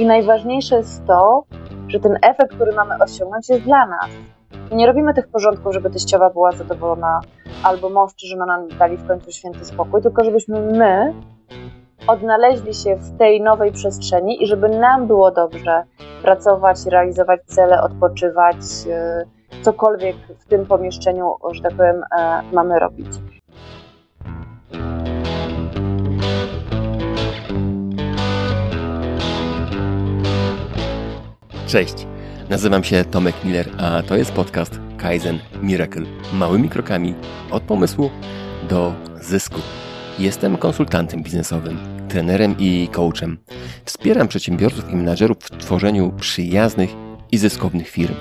I najważniejsze jest to, że ten efekt, który mamy osiągnąć, jest dla nas. Nie robimy tych porządków, żeby teściowa była zadowolona, albo mąż czy żona nam dali w końcu święty spokój, tylko żebyśmy my odnaleźli się w tej nowej przestrzeni i żeby nam było dobrze pracować, realizować cele, odpoczywać, e, cokolwiek w tym pomieszczeniu, że tak powiem, e, mamy robić. Cześć, nazywam się Tomek Miller, a to jest podcast Kaizen Miracle. Małymi krokami od pomysłu do zysku. Jestem konsultantem biznesowym, trenerem i coachem. Wspieram przedsiębiorców i menadżerów w tworzeniu przyjaznych i zyskownych firm.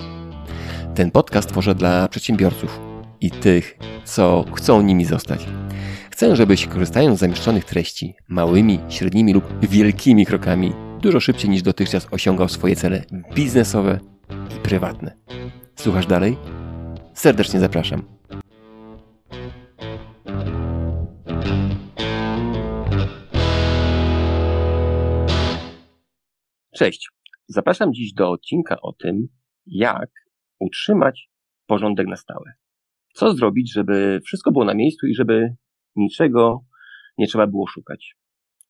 Ten podcast tworzę dla przedsiębiorców i tych, co chcą nimi zostać. Chcę, żebyś korzystając z zamieszczonych treści małymi, średnimi lub wielkimi krokami dużo szybciej niż dotychczas osiągał swoje cele biznesowe i prywatne. Słuchasz dalej? Serdecznie zapraszam. Cześć. Zapraszam dziś do odcinka o tym, jak utrzymać porządek na stałe. Co zrobić, żeby wszystko było na miejscu i żeby niczego nie trzeba było szukać.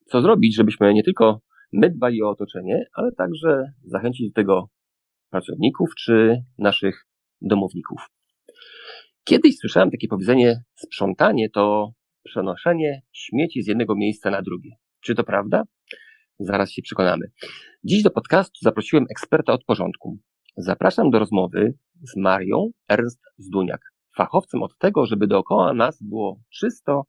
Co zrobić, żebyśmy nie tylko my dbali o otoczenie, ale także zachęcić do tego pracowników czy naszych domowników. Kiedyś słyszałem takie powiedzenie: sprzątanie to przenoszenie śmieci z jednego miejsca na drugie. Czy to prawda? Zaraz się przekonamy. Dziś do podcastu zaprosiłem eksperta od porządku. Zapraszam do rozmowy z Marią Ernst Zduniak, fachowcem od tego, żeby dookoła nas było czysto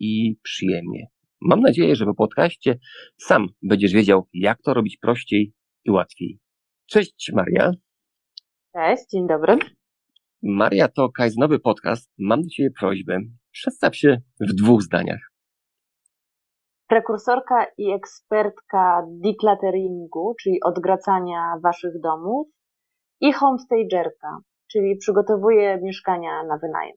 i przyjemnie. Mam nadzieję, że po podcaście sam będziesz wiedział, jak to robić prościej i łatwiej. Cześć Maria. Cześć, dzień dobry. Maria to kajznowy podcast. Mam do Ciebie prośbę. Przedstaw się w dwóch zdaniach. Prekursorka i ekspertka declutteringu, czyli odgracania Waszych domów i homestagerka, czyli przygotowuję mieszkania na wynajem.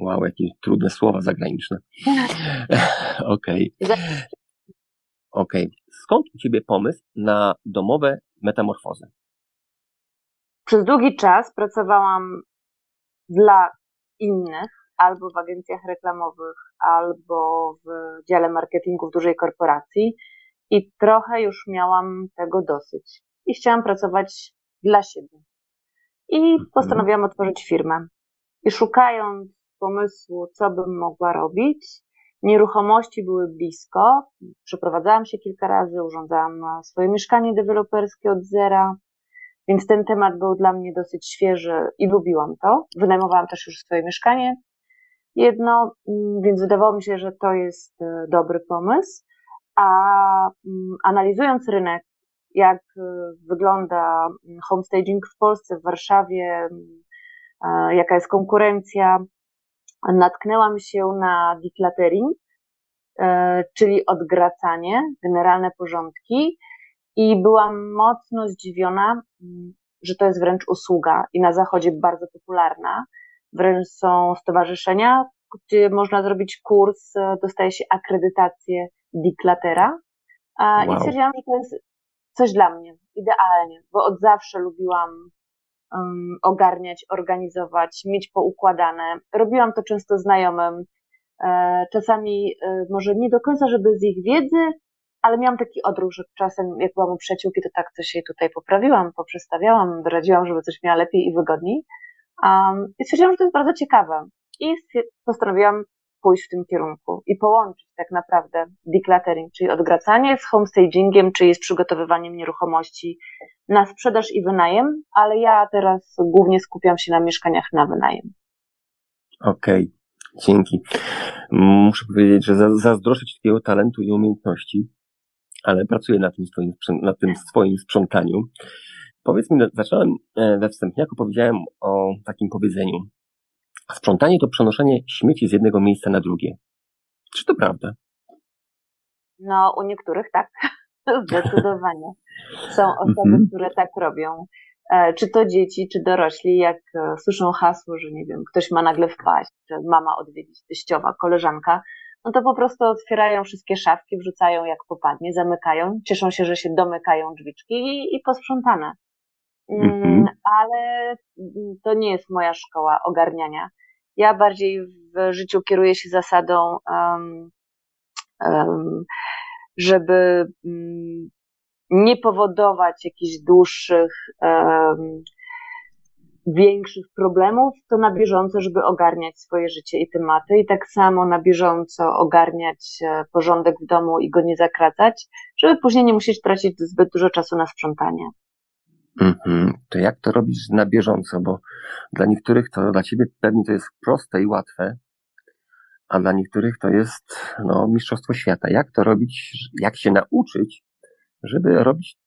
Wow, jakie trudne słowa zagraniczne. Okej. Okay. Okej. Okay. Skąd u Ciebie pomysł na domowe metamorfozy? Przez długi czas pracowałam dla innych, albo w agencjach reklamowych, albo w dziale marketingu w dużej korporacji i trochę już miałam tego dosyć. I chciałam pracować dla siebie. I mhm. postanowiłam otworzyć firmę. I szukając pomysłu, co bym mogła robić. Nieruchomości były blisko. Przeprowadzałam się kilka razy, urządzałam swoje mieszkanie deweloperskie od zera, więc ten temat był dla mnie dosyć świeży i lubiłam to. Wynajmowałam też już swoje mieszkanie jedno, mm, więc wydawało mi się, że to jest e, dobry pomysł. A mm, analizując rynek, jak e, wygląda mm, homestaging w Polsce, w Warszawie, e, jaka jest konkurencja, natknęłam się na decluttering, e, czyli odgracanie, generalne porządki i byłam mocno zdziwiona, mm, że to jest wręcz usługa i na zachodzie bardzo popularna. Wręcz są stowarzyszenia, gdzie można zrobić kurs, e, dostaje się akredytację decluttera. Wow. I stwierdziłam, że to jest coś dla mnie, idealnie, bo od zawsze lubiłam um, ogarniać, organizować, mieć poukładane. Robiłam to często znajomym, e, czasami e, może nie do końca, żeby z ich wiedzy, ale miałam taki odruch, że czasem jak byłam u przyjaciółki, to tak coś jej tutaj poprawiłam, poprzestawiałam, doradziłam, żeby coś miała lepiej i wygodniej. Um, I stwierdziłam, że to jest bardzo ciekawe. I postanowiłam pójść w tym kierunku i połączyć tak naprawdę decluttering, czyli odgracanie z homestagingiem, czyli z przygotowywaniem nieruchomości na sprzedaż i wynajem, ale ja teraz głównie skupiam się na mieszkaniach na wynajem. Okej, okay. dzięki. Muszę powiedzieć, że zazdroszczę Ci takiego talentu i umiejętności, ale pracuję na tym swoim, na tym swoim sprzątaniu. Powiedz mi, zacząłem e, we wstępniaku, powiedziałem o takim powiedzeniu. Sprzątanie to przenoszenie śmieci z jednego miejsca na drugie. Czy to prawda? No, u niektórych tak. Zdecydowanie. Są osoby, mhm. które tak robią. E, czy to dzieci, czy dorośli, jak e, słyszą hasło, że nie wiem, ktoś ma nagle wpaść, że mama odwiedzić, teściowa, koleżanka, no to po prostu otwierają wszystkie szafki, wrzucają jak popadnie, zamykają, cieszą się, że się domykają drzwiczki i, i posprzątane. Mhm. Ale to nie jest moja szkoła ogarniania. Ja bardziej w życiu kieruję się zasadą, um, um, żeby um, nie powodować jakichś dłuższych większych problemów, to na bieżąco, żeby ogarniać swoje życie i tematy, i tak samo na bieżąco ogarniać e, porządek w domu i go nie zakracać, żeby później nie musieć tracić zbyt dużo czasu na sprzątanie. Mm-hmm. To jak to robisz na bieżąco? Bo dla niektórych to, dla ciebie pewnie to jest proste i łatwe, a dla niektórych to jest no, mistrzostwo świata. Jak to robić, jak się nauczyć, żeby robić,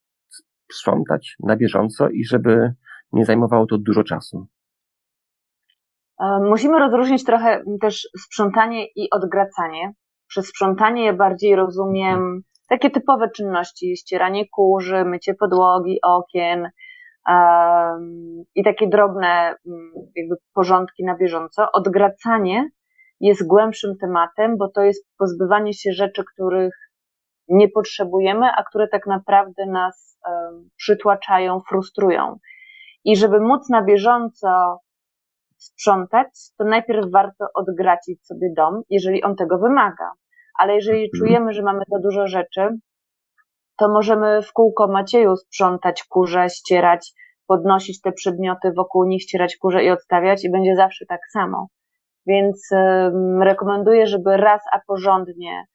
sprzątać na bieżąco i żeby nie zajmowało to dużo czasu. E, musimy rozróżnić trochę też sprzątanie i odgracanie. Przez sprzątanie ja bardziej rozumiem takie typowe czynności, ścieranie kurzy, mycie podłogi, okien um, i takie drobne mm, jakby porządki na bieżąco. Odgracanie jest głębszym tematem, bo to jest pozbywanie się rzeczy, których nie potrzebujemy, a które tak naprawdę nas um, przytłaczają, frustrują. I żeby móc na bieżąco sprzątać, to najpierw warto odgracić sobie dom, jeżeli on tego wymaga. Ale jeżeli mhm. czujemy, że mamy za dużo rzeczy, to możemy w kółko Macieju sprzątać kurze, ścierać, podnosić te przedmioty wokół nich, ścierać kurze i odstawiać i będzie zawsze tak samo. Więc um, rekomenduję, żeby raz a porządnie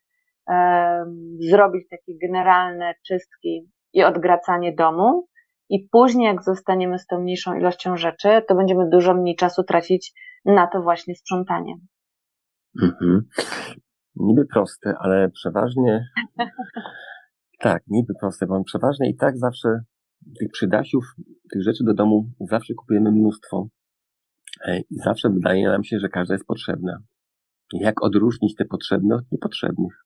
um, zrobić takie generalne czystki i odgracanie domu, i później, jak zostaniemy z tą mniejszą ilością rzeczy, to będziemy dużo mniej czasu tracić na to właśnie sprzątanie. Mhm. Niby proste, ale przeważnie. tak, niby proste, bo przeważnie i tak zawsze tych przydasiów, tych rzeczy do domu zawsze kupujemy mnóstwo. E, I zawsze wydaje nam się, że każda jest potrzebna. Jak odróżnić te potrzebne od niepotrzebnych?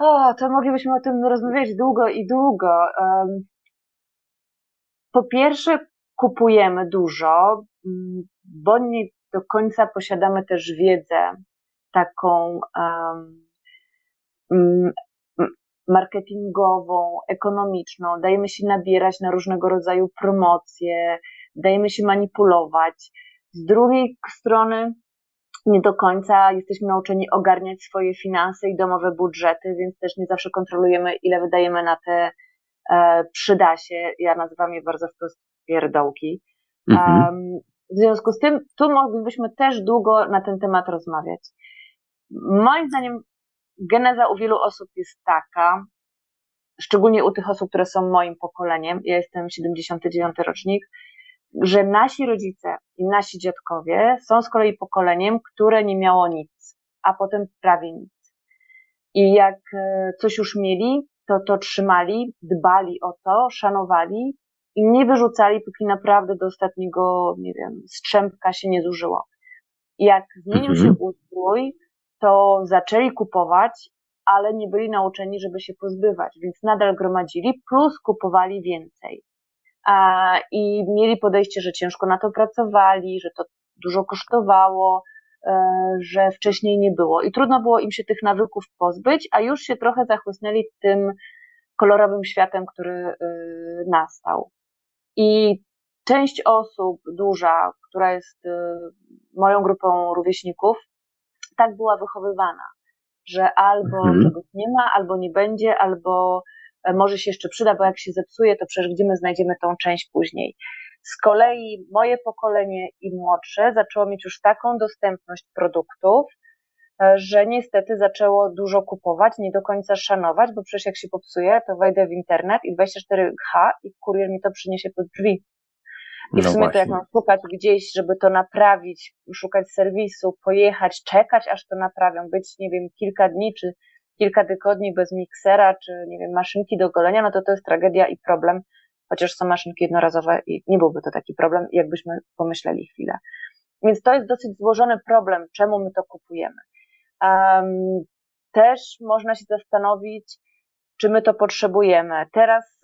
O, to moglibyśmy o tym rozmawiać długo i długo. Po pierwsze, kupujemy dużo, mm, bo nie do końca posiadamy też wiedzę taką um, marketingową, ekonomiczną. Dajemy się nabierać na różnego rodzaju promocje, dajemy się manipulować. Z drugiej strony, nie do końca jesteśmy nauczeni ogarniać swoje finanse i domowe budżety, więc też nie zawsze kontrolujemy, ile wydajemy na te E, przyda się, ja nazywam je bardzo wprost pierdołki. Mhm. W związku z tym, tu moglibyśmy też długo na ten temat rozmawiać. Moim zdaniem, geneza u wielu osób jest taka, szczególnie u tych osób, które są moim pokoleniem, ja jestem 79 rocznik, że nasi rodzice i nasi dziadkowie są z kolei pokoleniem, które nie miało nic, a potem prawie nic. I jak e, coś już mieli, to to trzymali, dbali o to, szanowali i nie wyrzucali, póki naprawdę do ostatniego, nie wiem, strzępka się nie zużyło. Jak zmienił mhm. się ustrój, to zaczęli kupować, ale nie byli nauczeni, żeby się pozbywać, więc nadal gromadzili, plus kupowali więcej. I mieli podejście, że ciężko na to pracowali, że to dużo kosztowało, E, że wcześniej nie było. I trudno było im się tych nawyków pozbyć, a już się trochę zachłysnęli tym kolorowym światem, który e, nastał. I część osób duża, która jest e, moją grupą rówieśników, tak była wychowywana, że albo mhm. czegoś nie ma, albo nie będzie, albo może się jeszcze przyda, bo jak się zepsuje, to przecież gdzie my znajdziemy tą część później. Z kolei moje pokolenie i młodsze zaczęło mieć już taką dostępność produktów, e, że niestety zaczęło dużo kupować, nie do końca szanować, bo przecież jak się popsuje, to wejdę w internet i 24H i kurier mi to przyniesie pod drzwi. I w no sumie właśnie. to jak mam szukać gdzieś, żeby to naprawić, szukać serwisu, pojechać, czekać aż to naprawią, być, nie wiem, kilka dni czy kilka tygodni bez miksera, czy nie wiem, maszynki do golenia, no to to jest tragedia i problem, chociaż są maszynki jednorazowe i nie byłby to taki problem, jakbyśmy pomyśleli chwilę. Więc to jest dosyć złożony problem, czemu my to kupujemy. Um, też można się zastanowić, czy my to potrzebujemy. Teraz,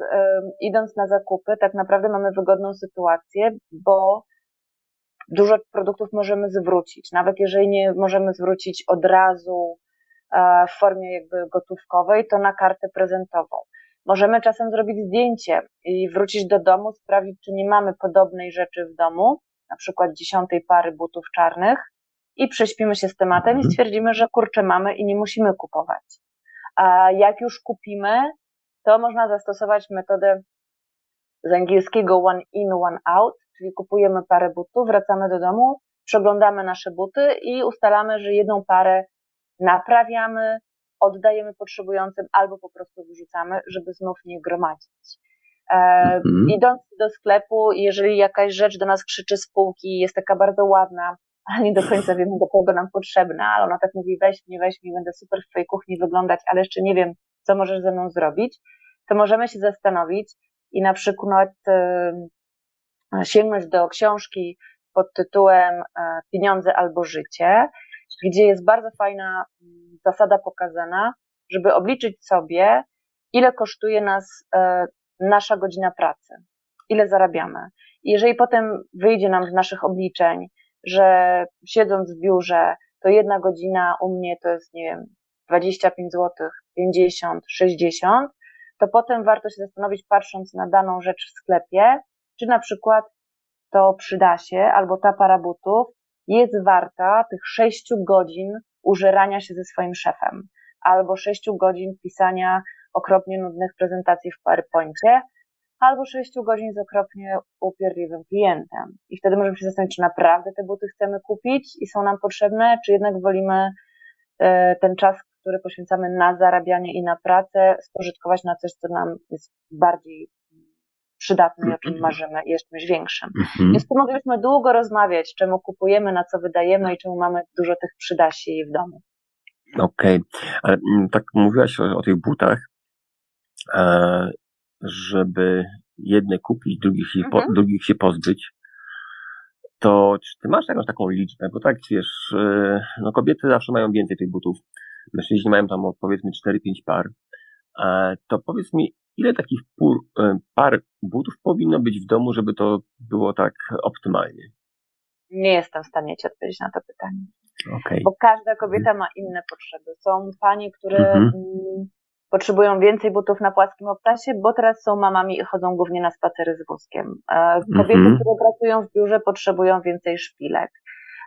idąc na zakupy, tak naprawdę mamy wygodną sytuację, bo dużo produktów możemy zwrócić. Nawet jeżeli nie możemy zwrócić od razu e, w formie jakby gotówkowej, to na kartę prezentową. Możemy czasem zrobić zdjęcie i wrócić do domu, sprawdzić, czy nie mamy podobnej rzeczy w domu, na przykład dziesiątej pary butów czarnych i prześpimy się z tematem i mhm. stwierdzimy, że kurczę mamy i nie musimy kupować. A jak już kupimy, to można zastosować metodę z angielskiego one in, one out, czyli kupujemy parę butów, wracamy do domu, przeglądamy nasze buty i ustalamy, że jedną parę naprawiamy, oddajemy potrzebującym albo po prostu wyrzucamy, żeby znów nie gromadzić. E, mhm. Idąc do sklepu, jeżeli jakaś rzecz do nas krzyczy z półki, jest taka bardzo ładna, ale nie do końca wiemy, do kogo nam potrzebna, ale ona tak mówi, weź mnie, weź mnie, będę super w twojej kuchni wyglądać, ale jeszcze nie wiem, co możesz ze mną zrobić, to możemy się zastanowić i na przykład sięgnąć do książki pod tytułem e, Pieniądze albo życie, gdzie jest bardzo fajna mm, zasada pokazana, żeby obliczyć sobie, ile kosztuje nas e, nasza godzina pracy, ile zarabiamy. I jeżeli potem wyjdzie nam z naszych obliczeń, że siedząc w biurze, to jedna godzina u mnie to jest, nie wiem, 25 zł, 50, 60, to potem warto się zastanowić, patrząc na daną rzecz w sklepie, czy na przykład to przyda się, albo ta para butów jest warta tych 6 godzin użerania się ze swoim szefem, albo 6 godzin pisania okropnie nudnych prezentacji w PowerPoincie, albo 6 godzin z okropnie upierdliwym klientem. I wtedy możemy się zastanowić, czy naprawdę te buty chcemy kupić i są nam potrzebne, czy jednak wolimy e, ten czas, który poświęcamy na zarabianie i na pracę, spożytkować na coś, co nam jest bardziej przydatne i o czym mhm. marzymy i jest czymś większym. Mhm. Więc tu moglibyśmy długo rozmawiać, czemu kupujemy, na co wydajemy i czemu mamy dużo tych przydasi w domu. Okej, okay. ale mm, tak mówiłaś o, o tych butach, e, żeby jedne kupić, drugich się, po, mhm. drugich się pozbyć. To czy ty masz jakąś taką liczbę? Bo tak, wiesz, e, no kobiety zawsze mają więcej tych butów. Mężczyźni mają tam powiedzmy 4-5 par. E, to powiedz mi, ile takich pór, e, par butów powinno być w domu, żeby to było tak optymalnie? Nie jestem w stanie Ci odpowiedzieć na to pytanie. Okay. Bo każda kobieta ma inne potrzeby. Są panie, które mhm. Potrzebują więcej butów na płaskim obcasie, bo teraz są mamami i chodzą głównie na spacery z wózkiem. E, kobiety, mhm. które pracują w biurze, potrzebują więcej szpilek.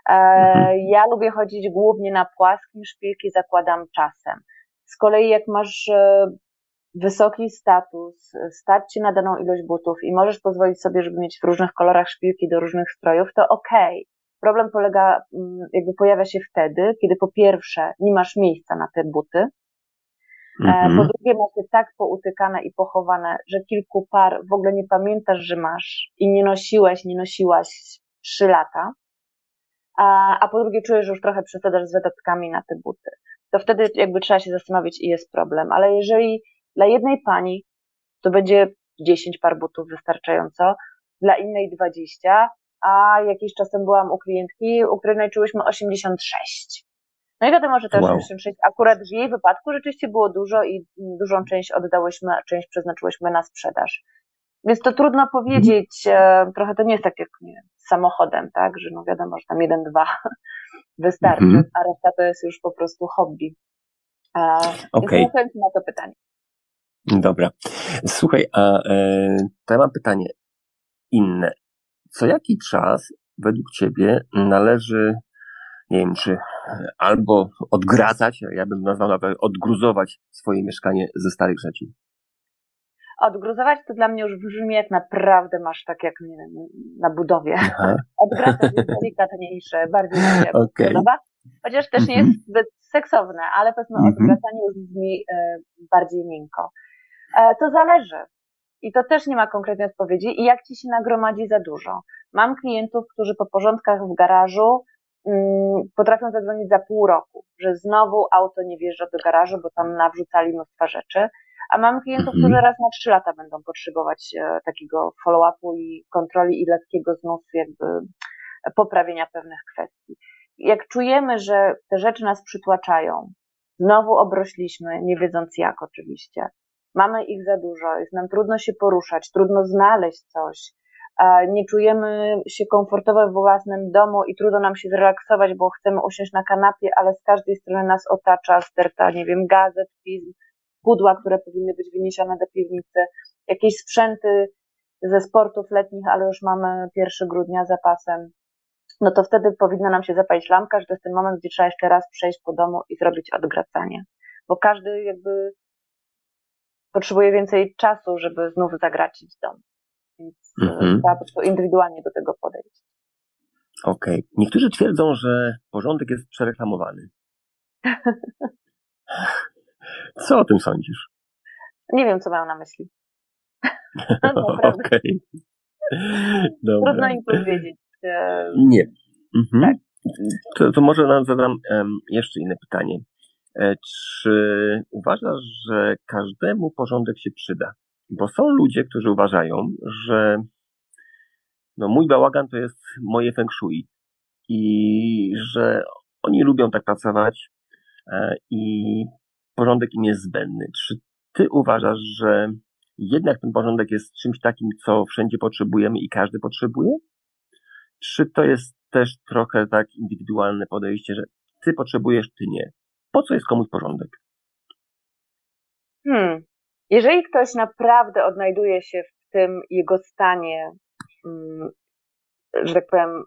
Mhm. Ja lubię chodzić głównie na płaskim, szpilki zakładam czasem. Z kolei jak masz wysoki status, stać ci na daną ilość butów i możesz pozwolić sobie, żeby mieć w różnych kolorach szpilki do różnych strojów, to okej. Okay. Problem polega, mm, jakby pojawia się wtedy, kiedy po pierwsze nie masz miejsca na te buty, e, mhm. po drugie masz je tak poutykane i pochowane, że kilku par w ogóle nie pamiętasz, że masz i nie nosiłeś, nie nosiłaś trzy lata, a, a po drugie czujesz, że już trochę przesadzasz z wydatkami na te buty. To wtedy jakby trzeba się zastanowić i jest problem. Ale jeżeli dla jednej pani to będzie 10 par butów wystarczająco, dla innej 20, a jakiś czasem byłam u klientki, u której najczułyśmy 86. No i wiadomo, że te wow. 86 akurat w jej wypadku rzeczywiście było dużo i dużą część oddałyśmy, część przeznaczyłyśmy na sprzedaż. Więc to trudno powiedzieć, mhm. trochę to nie jest tak jak nie wiem, z samochodem, tak, że no wiadomo, że tam jeden, dwa wystarczy, mhm. a reszta to jest już po prostu hobby. Okay. Więc na to pytanie. Dobra. Słuchaj, a e, to ja mam pytanie inne. Co jaki czas według Ciebie należy, nie wiem, czy albo odgradzać, ja bym nazwał nawet odgruzować swoje mieszkanie ze starych rzeczy? Odgruzować to dla mnie już brzmi jak naprawdę masz tak jak nie wiem, na budowie. Odgradzać jest delikatniejsze, bardziej się okay. podoba. Chociaż też nie jest mhm. zbyt seksowne, ale powiedzmy mm -hmm. odwracanie już brzmi e, bardziej miękko. E, to zależy. I to też nie ma konkretnej odpowiedzi. I jak ci się nagromadzi za dużo? Mam klientów, którzy po porządkach w garażu potrafią zadzwonić za pół roku, że znowu auto nie wjeżdża do garażu, bo tam nawrzucali mnóstwo rzeczy. A mam klientów, mhm. którzy raz na trzy lata będą potrzebować e, takiego follow-upu i kontroli i lekkiego znów jakby poprawienia pewnych kwestii. Jak czujemy, że te rzeczy nas przytłaczają, znowu obrośliśmy, nie wiedząc jak oczywiście, mamy ich za dużo, jest nam trudno się poruszać, trudno znaleźć coś, nie czujemy się komfortowo w własnym domu i trudno nam się zrelaksować, bo chcemy usiąść na kanapie, ale z każdej strony nas otacza sterta, nie wiem, gazet, pism, pudła, które powinny być wyniesione do piwnicy, jakieś sprzęty ze sportów letnich, ale już mamy 1 grudnia zapasem, no to wtedy powinna nam się zapalić lampka, że to jest ten moment, gdzie trzeba jeszcze raz przejść po domu i zrobić odgracanie. Bo każdy jakby potrzebuje więcej czasu, żeby znów zagracić dom. Więc e, mhm. trzeba po prostu indywidualnie do tego podejść. Okej. Okay. Niektórzy twierdzą, że porządek jest przereklamowany. Co o tym sądzisz? Nie wiem, co mają na myśli. Okej. Trudno im powiedzieć. Nie. Mhm. Tak. To, to może zadam um, jeszcze inne pytanie. E, czy uważasz, że każdemu porządek się przyda? Bo są ludzie, którzy uważają, że no mój bałagan to jest moje feng shui i że oni lubią tak pracować e, i porządek im jest zbędny. Czy ty uważasz, że jednak ten porządek jest czymś takim, co wszędzie potrzebujemy i każdy potrzebuje? Czy to jest też trochę tak indywidualne podejście, że ty potrzebujesz, ty nie? Po co jest komuś porządek? Hmm. Jeżeli ktoś naprawdę odnajduje się w tym jego stanie, hmm, że tak powiem,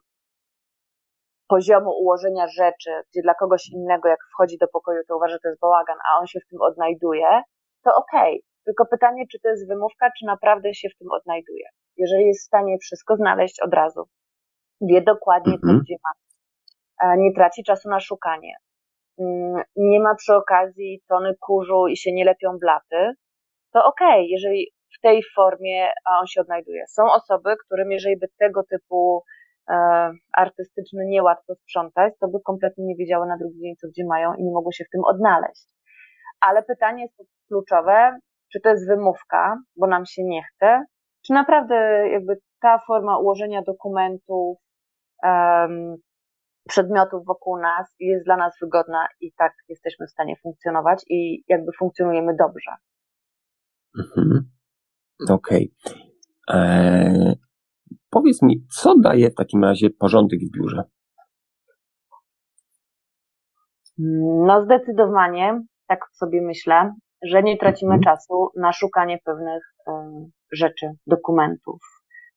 poziomu ułożenia rzeczy, gdzie dla kogoś innego, jak wchodzi do pokoju, to uważa, że to jest bałagan, a on się w tym odnajduje, to okej. Okay. Tylko pytanie, czy to jest wymówka, czy naprawdę się w tym odnajduje. Jeżeli jest w stanie wszystko znaleźć od razu, wie dokładnie, co mhm. gdzie ma, nie traci czasu na szukanie, mm, nie ma przy okazji tony kurzu i się nie lepią blaty, to okej, okay, jeżeli w tej formie on się odnajduje. Są osoby, którym jeżeli by tego typu e, artystyczny niełatwo sprzątać, to by kompletnie nie wiedziały na drugi dzień, co gdzie mają i nie mogły się w tym odnaleźć. Ale pytanie jest kluczowe, czy to jest wymówka, bo nam się nie chce, czy naprawdę jakby ta forma ułożenia dokumentów, um, przedmiotów wokół nas jest dla nas wygodna i tak jesteśmy w stanie funkcjonować i jakby funkcjonujemy dobrze. Mhm. Okej. Okay. Eee, powiedz mi, co daje w takim razie porządek w biurze? No zdecydowanie, tak sobie myślę, że nie tracimy mhm. czasu na szukanie pewnych um, rzeczy, dokumentów,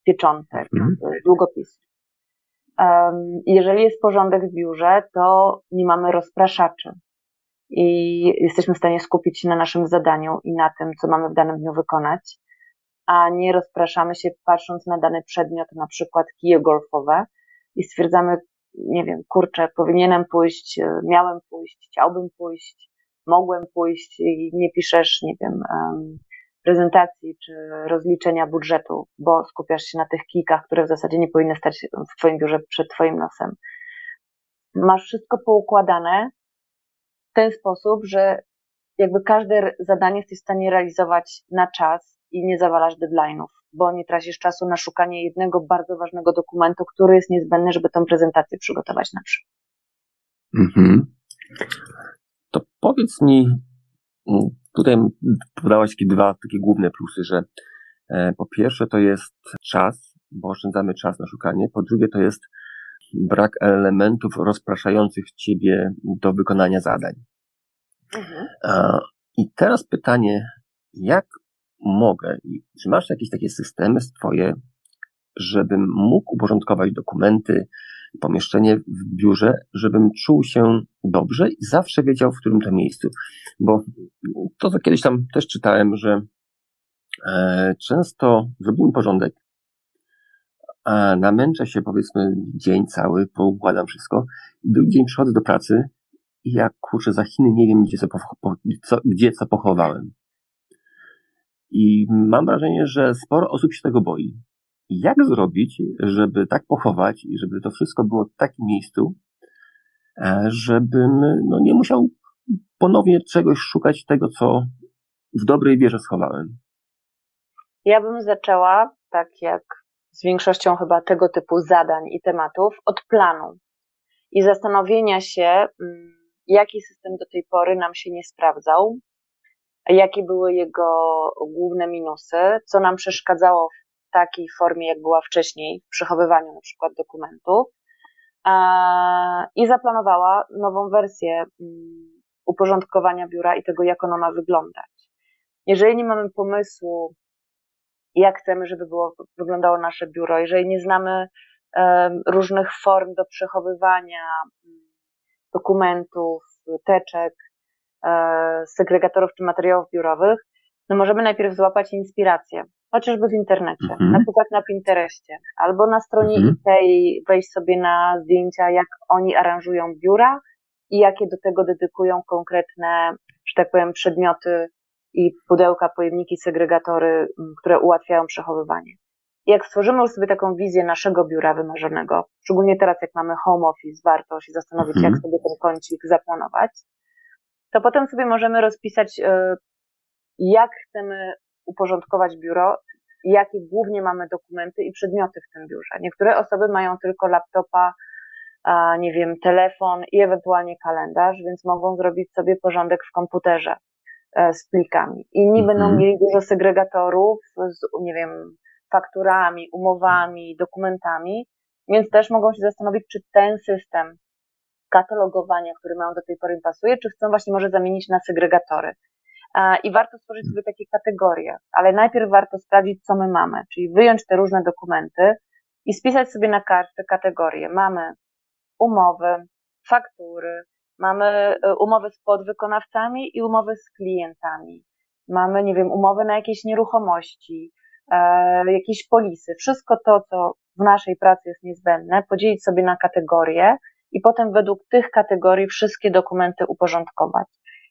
pieczątek, mhm. długopisów. Um, jeżeli jest porządek w biurze, to nie mamy rozpraszaczy i jesteśmy w stanie skupić się na naszym zadaniu i na tym, co mamy w danym dniu wykonać, a nie rozpraszamy się patrząc na dany przedmiot, na przykład kije golfowe i stwierdzamy, nie wiem, kurczę, powinienem pójść, miałem pójść, chciałbym pójść, mogłem pójść i nie piszesz, nie wiem, prezentacji czy rozliczenia budżetu, bo skupiasz się na tych kijkach, które w zasadzie nie powinny stać w Twoim biurze przed Twoim nosem. Masz wszystko poukładane w ten sposób, że jakby każde zadanie jesteś w stanie realizować na czas i nie zawalasz deadline'ów, bo nie tracisz czasu na szukanie jednego bardzo ważnego dokumentu, który jest niezbędny, żeby tę prezentację przygotować na przykład. Mhm. To powiedz mi, tutaj podałaś takie dwa takie główne plusy, że e, po pierwsze to jest czas, bo oszczędzamy czas na szukanie, po drugie to jest brak elementów rozpraszających ciebie do wykonania zadań. Mhm. I teraz pytanie, jak mogę, czy masz jakieś takie systemy swoje, żebym mógł uporządkować dokumenty, pomieszczenie w biurze, żebym czuł się dobrze i zawsze wiedział, w którym to miejscu. Bo to, co kiedyś tam też czytałem, że e, często zrobimy porządek, a namęczę się powiedzmy dzień cały, poukładam wszystko drugi dzień przychodzę do pracy i jak kurczę za Chiny nie wiem, gdzie co, co, gdzie co pochowałem. I mam wrażenie, że sporo osób się tego boi jak zrobić, żeby tak pochować i żeby to wszystko było w takim miejscu, e, żebym no, nie musiał ponownie czegoś szukać tego, co w dobrej wierze schowałem. Ja bym zaczęła, tak jak z większością chyba tego typu zadań i tematów, od planu i zastanowienia się, mm, jaki system do tej pory nam się nie sprawdzał, jakie były jego główne minusy, co nam przeszkadzało takiej formie, jak była wcześniej, w przechowywaniu na przykład dokumentów i zaplanowała nową wersję mm, uporządkowania biura i tego, jak ono ma wyglądać. Jeżeli nie mamy pomysłu, jak chcemy, żeby było, wyglądało nasze biuro, jeżeli nie znamy różnych form do przechowywania mm, dokumentów, teczek, e, segregatorów czy materiałów biurowych, no możemy najpierw złapać inspirację, chociażby w internecie, mhm. na przykład na Pinterestie, albo na stronie mhm. Ikei wejść sobie na zdjęcia, jak oni aranżują biura i jakie do tego dedykują konkretne, że tak powiem, przedmioty i pudełka, pojemniki, segregatory, które ułatwiają przechowywanie. I jak stworzymy już sobie taką wizję naszego biura wymarzonego, szczególnie teraz, jak mamy home office, warto się zastanowić, mhm. jak sobie ten kącik zaplanować, to potem sobie możemy rozpisać, e, jak chcemy uporządkować biuro, jakie głównie mamy dokumenty i przedmioty w tym biurze. Niektóre osoby mają tylko laptopa, nie wiem, telefon i ewentualnie kalendarz, więc mogą zrobić sobie porządek w komputerze z plikami. Inni mhm. będą mieli dużo segregatorów z, nie wiem, fakturami, umowami, dokumentami, więc też mogą się zastanowić, czy ten system katalogowania, który mają do tej pory im pasuje, czy chcą właśnie może zamienić na segregatory. I warto stworzyć sobie takie kategorie, ale najpierw warto sprawdzić, co my mamy, czyli wyjąć te różne dokumenty i spisać sobie na kartce kategorie. Mamy umowy, faktury, mamy e, umowy z podwykonawcami i umowy z klientami. Mamy, nie wiem, umowy na jakieś nieruchomości, e, jakieś polisy. Wszystko to, co w naszej pracy jest niezbędne, podzielić sobie na kategorie i potem według tych kategorii wszystkie dokumenty uporządkować.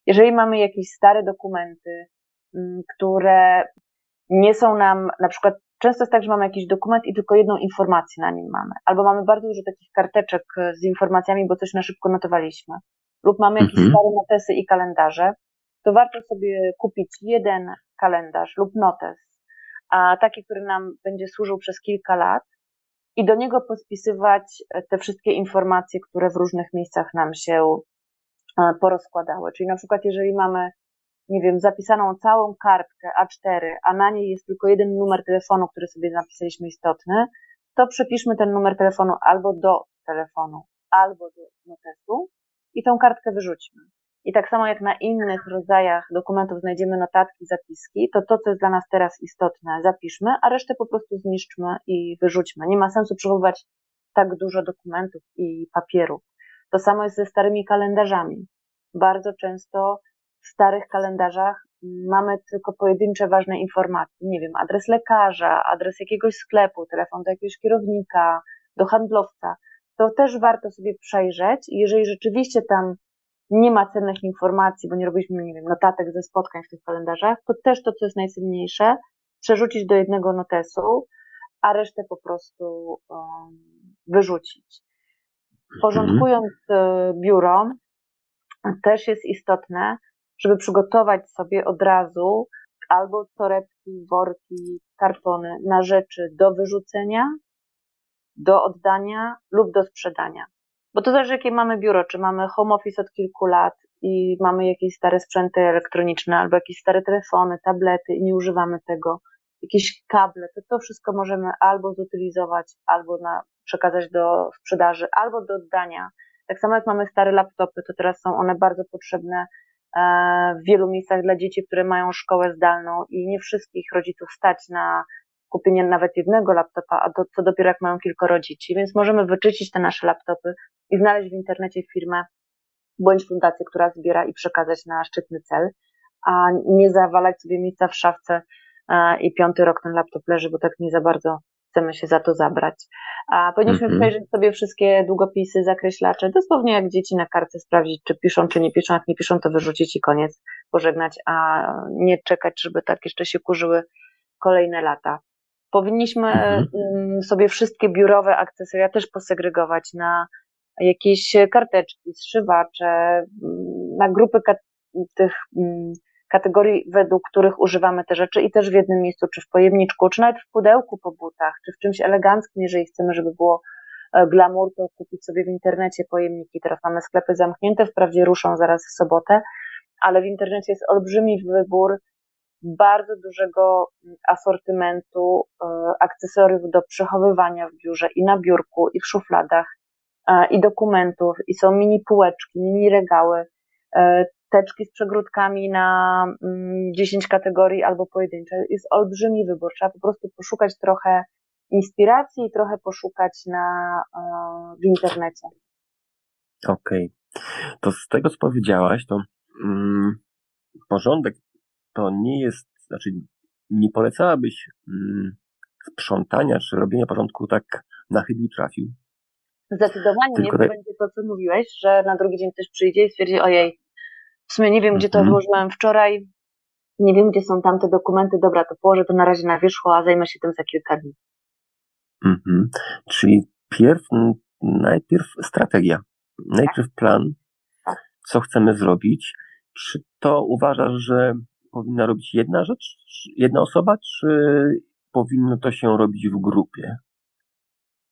Jeżeli mamy jakieś stare dokumenty, mm, które nie są nam, na przykład często jest tak, że mamy jakiś dokument i tylko jedną informację na nim mamy, albo mamy bardzo dużo takich karteczek z informacjami, bo coś na szybko notowaliśmy, lub mamy jakieś mhm. stare notesy i kalendarze, to warto sobie kupić jeden kalendarz lub notes, a taki, który nam będzie służył przez kilka lat i do niego pospisywać te wszystkie informacje, które w różnych miejscach nam się E, porozkładały. Czyli na przykład, jeżeli mamy, nie wiem, zapisaną całą kartkę A4, a na niej jest tylko jeden numer telefonu, który sobie napisaliśmy istotny, to przepiszmy ten numer telefonu albo do telefonu, albo do notesu i tą kartkę wyrzućmy. I tak samo jak na innych rodzajach dokumentów znajdziemy notatki, zapiski, to to, co jest dla nas teraz istotne, zapiszmy, a resztę po prostu zniszczmy i wyrzućmy. Nie ma sensu przechowywać tak dużo dokumentów i papierów. To samo jest ze starymi kalendarzami. Bardzo często w starych kalendarzach mamy tylko pojedyncze ważne informacje. Nie wiem, adres lekarza, adres jakiegoś sklepu, telefon do jakiegoś kierownika, do handlowca. To też warto sobie przejrzeć. Jeżeli rzeczywiście tam nie ma cennych informacji, bo nie robiliśmy, nie wiem, notatek ze spotkań w tych kalendarzach, to też to, co jest najcenniejsze, przerzucić do jednego notesu, a resztę po prostu um, wyrzucić. Porządkując e, biuro, też jest istotne, żeby przygotować sobie od razu albo torebki, worki, kartony na rzeczy do wyrzucenia, do oddania lub do sprzedania. Bo to zależy, jakie mamy biuro, czy mamy home office od kilku lat i mamy jakieś stare sprzęty elektroniczne, albo jakieś stare telefony, tablety i nie używamy tego, jakieś kable, to to wszystko możemy albo zutylizować, albo na, przekazać do sprzedaży, albo do oddania. Tak samo jak mamy stare laptopy, to teraz są one bardzo potrzebne w wielu miejscach dla dzieci, które mają szkołę zdalną i nie wszystkich rodziców stać na kupienie nawet jednego laptopa, a to, co dopiero jak mają kilkoro dzieci, więc możemy wyczyścić te nasze laptopy i znaleźć w internecie firmę bądź fundację, która zbiera i przekazać na szczytny cel, a nie zawalać sobie miejsca w szafce i piąty rok ten laptop leży, bo tak nie za bardzo chcemy się za to zabrać. A powinniśmy mm -hmm. przejrzeć sobie wszystkie długopisy, zakreślacze, dosłownie jak dzieci na kartce sprawdzić, czy piszą, czy nie piszą. Jak nie piszą, to wyrzucić i koniec, pożegnać, a nie czekać, żeby tak jeszcze się kurzyły kolejne lata. Powinniśmy mm -hmm. sobie wszystkie biurowe akcesoria też posegregować na jakieś karteczki, zszywacze, mm, na grupy tych mm, kategorii, według których używamy te rzeczy i też w jednym miejscu, czy w pojemniczku, czy nawet w pudełku po butach, czy w czymś eleganckim, jeżeli chcemy, żeby było e, glamour, to kupić sobie w internecie pojemniki. Teraz mamy sklepy zamknięte, wprawdzie ruszą zaraz w sobotę, ale w internecie jest olbrzymi wybór bardzo dużego asortymentu e, akcesoriów do przechowywania w biurze i na biurku, i w szufladach, e, i dokumentów, i są mini półeczki, mini regały, teczki z przegródkami na 10 mm, kategorii albo pojedyncze. Jest olbrzymi wybór. Trzeba po prostu poszukać trochę inspiracji i trochę poszukać na, w internecie. Okej. Okay. To z tego, co powiedziałaś, to mm, porządek to nie jest, znaczy nie polecałabyś mm, sprzątania czy robienia porządku tak na chybił trafił? Zdecydowanie Tylko nie, bo tak... będzie to, co mówiłeś, że na drugi dzień ktoś przyjdzie i stwierdzi, ojej, w sumie nie wiem, gdzie to -hmm. odłożyłem wczoraj, nie wiem, gdzie są tamte dokumenty, dobra, to położę to na razie na wierzchu, a zajmę się tym za kilka dni. -hmm. Czyli pierw, najpierw strategia, najpierw plan, tak. co chcemy zrobić. Czy to uważasz, że powinna robić jedna rzecz, jedna osoba, czy powinno to się robić w grupie?